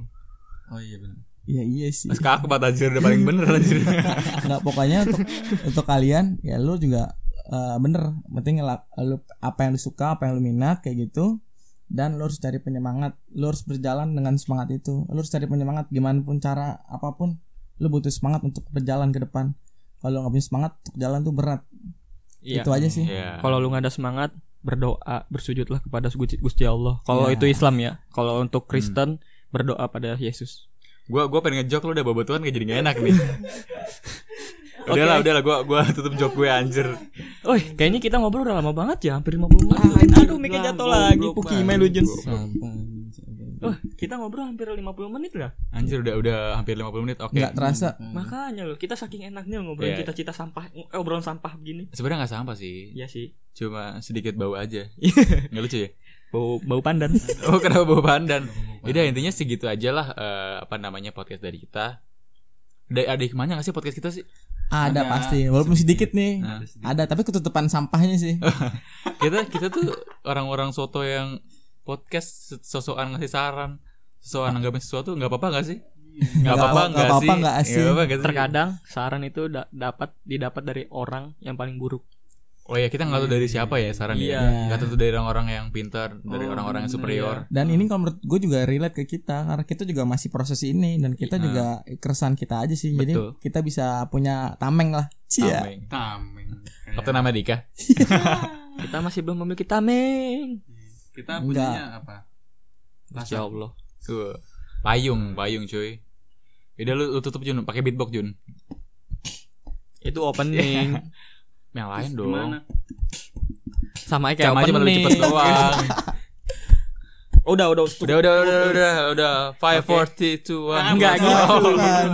oh iya benar iya iya sih. Mas kakak anjir udah paling bener anjir. Nggak pokoknya untuk untuk kalian ya lu juga eh, bener. Penting lu apa yang lu suka, apa yang lu minat kayak gitu. Dan lu harus cari penyemangat. Lu harus berjalan dengan semangat itu. Lu harus cari penyemangat gimana pun cara apa pun. Lu butuh semangat untuk berjalan ke depan. Kalau nggak punya semangat untuk jalan tuh berat. Iya. Itu aja sih. Iya. kalau lu nggak ada semangat berdoa bersujudlah kepada Gusti Gusti Allah kalau Ya. itu Islam ya kalau untuk Kristen berdoa pada Yesus Gua gua pengen ngejok lu udah bobotohan kayak jadi gak enak nih. udahlah, udahlah gua gua tutup jok gue anjir. Oh, kayaknya kita ngobrol udah lama banget ya, hampir 50 menit. Aduh, mikir jatuh lagi, Puki main lu Oh, kita ngobrol hampir 50 menit lah. Anjir udah udah hampir 50 menit. Oke. Nggak terasa. Makanya loh, kita saking enaknya ngobrol Iya. cita-cita sampah, eh, obrolan sampah begini. Sebenarnya nggak sampah sih. Iya sih. Cuma sedikit bau aja. Nggak lucu ya? Bau bau pandan. Oh kenapa bau pandan? Udah intinya segitu aja lah eh, apa namanya podcast dari kita. Ada ada ke mana gak sih podcast kita sih? Ada, Ada. pasti, walaupun sedikit nih. Nah. Ada, tapi ketutupan sampahnya sih. Kita kita tuh orang-orang soto yang podcast sosokan ngasih saran, sosokan nanggapin sesuatu nggak apa-apa gak sih? Nggak Nggak apa-apa apa- nggak nggak sih? apa-apa nggak sih? Nggak apa-apa nggak sih? Terkadang saran itu da- dapat didapat dari orang yang paling buruk. Oh ya kita nggak tahu dari siapa ya saran Iya. ya. Nggak tentu dari orang-orang yang pintar, dari Oh, orang-orang yang superior. Dan ini kalau menurut gue juga relate ke kita karena kita juga masih proses ini dan kita Iya. juga keresahan kita aja sih. Jadi Betul. kita bisa punya tameng lah. Cia. Tameng. tameng Captain America. Kita masih belum memiliki tameng. Kita Enggak. punyanya apa? Masya Allah. Tuh. Payung, payung cuy. Udah lu, lu tutup Jun, pakai beatbox Jun. Itu opening. Yang lain Terus dong. Gimana? Sama kayak Cam aja malah cepet doang. udah, udah, udah, udah, udah, udah, udah. Five, four, three, two, one. Enggak, gitu. Oh. Bukan.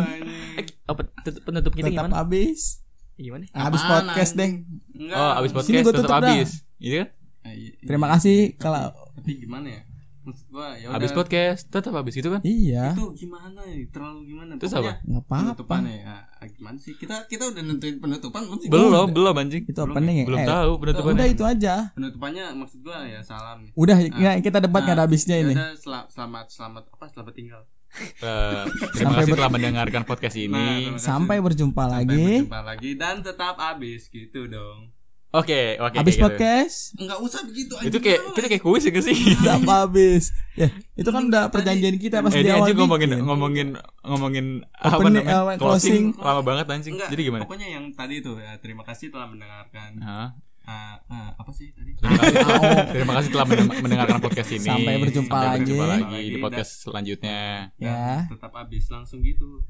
Eh, apa penutup kita Tetap gimana? habis. Gimana? Habis Apaan, podcast, anjing? Deng. Enggak. Oh, abis Sini podcast gua tetap tutup dah. habis. Iya kan? Iya, iya. Terima kasih kalau Tapi gimana ya? Maksud gua ya Habis udah. podcast tetap habis gitu kan? iya, Itu gimana ya? Terlalu gimana? Terus Pokoknya nggak apa-apa. Penutupannya ya. Ah, Gimana sih? Kita kita udah nentuin penutupan belum sih? Belum, belum anjing. Itu opening ya. Belum Eh, tahu Udah penutupannya. itu aja. Penutupannya maksud gua ya salam. Udah ya, kita debat nggak ada Nah, habisnya ya ini. udah, sel- selamat selamat apa selamat tinggal. Eh, terima Sampai kasih telah mendengarkan podcast Nah, ini. kasih. Sampai berjumpa Sampai lagi. berjumpa lagi dan tetap habis gitu dong. Oke, oke. Habis kayak gitu. podcast. Enggak usah begitu Itu kayak kita kayak kuis ya nggak sih? Tetap habis. Ya, itu kan udah perjanjian kita pas Eh, di ini awal anjing ngomongin bikin. ngomongin ngomongin apa namanya? eh, closing, closing. lama banget anjing. Enggak, Jadi gimana? Pokoknya yang tadi tuh ya, terima kasih telah mendengarkan. Hah? Ah, ah, apa sih tadi? Terima kasih, terima kasih telah mendeng- mendengarkan podcast ini. Sampai berjumpa Sampai berjumpa lagi. lagi di podcast selanjutnya. Ya. Dan tetap habis langsung gitu.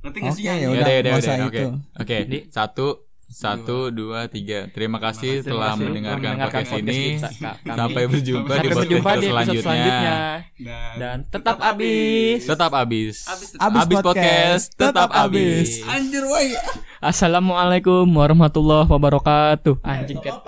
Ngerti gak sih Oke, ya? ya udah, nggak usah yaudah. Oke, itu. oke. Satu, satu, dua, tiga. Terima kasih Terima telah kasih mendengarkan telah podcast mendengarkan ini. podcast kita. Kami- Sampai berjumpa di podcast berjumpa di episode selanjutnya. selanjutnya. Dan, Dan tetap habis. Tetap habis. Habis tetap Habis Habis podcast, tetap habis. Anjir, woi. Assalamualaikum warahmatullahi wabarakatuh. Anjing.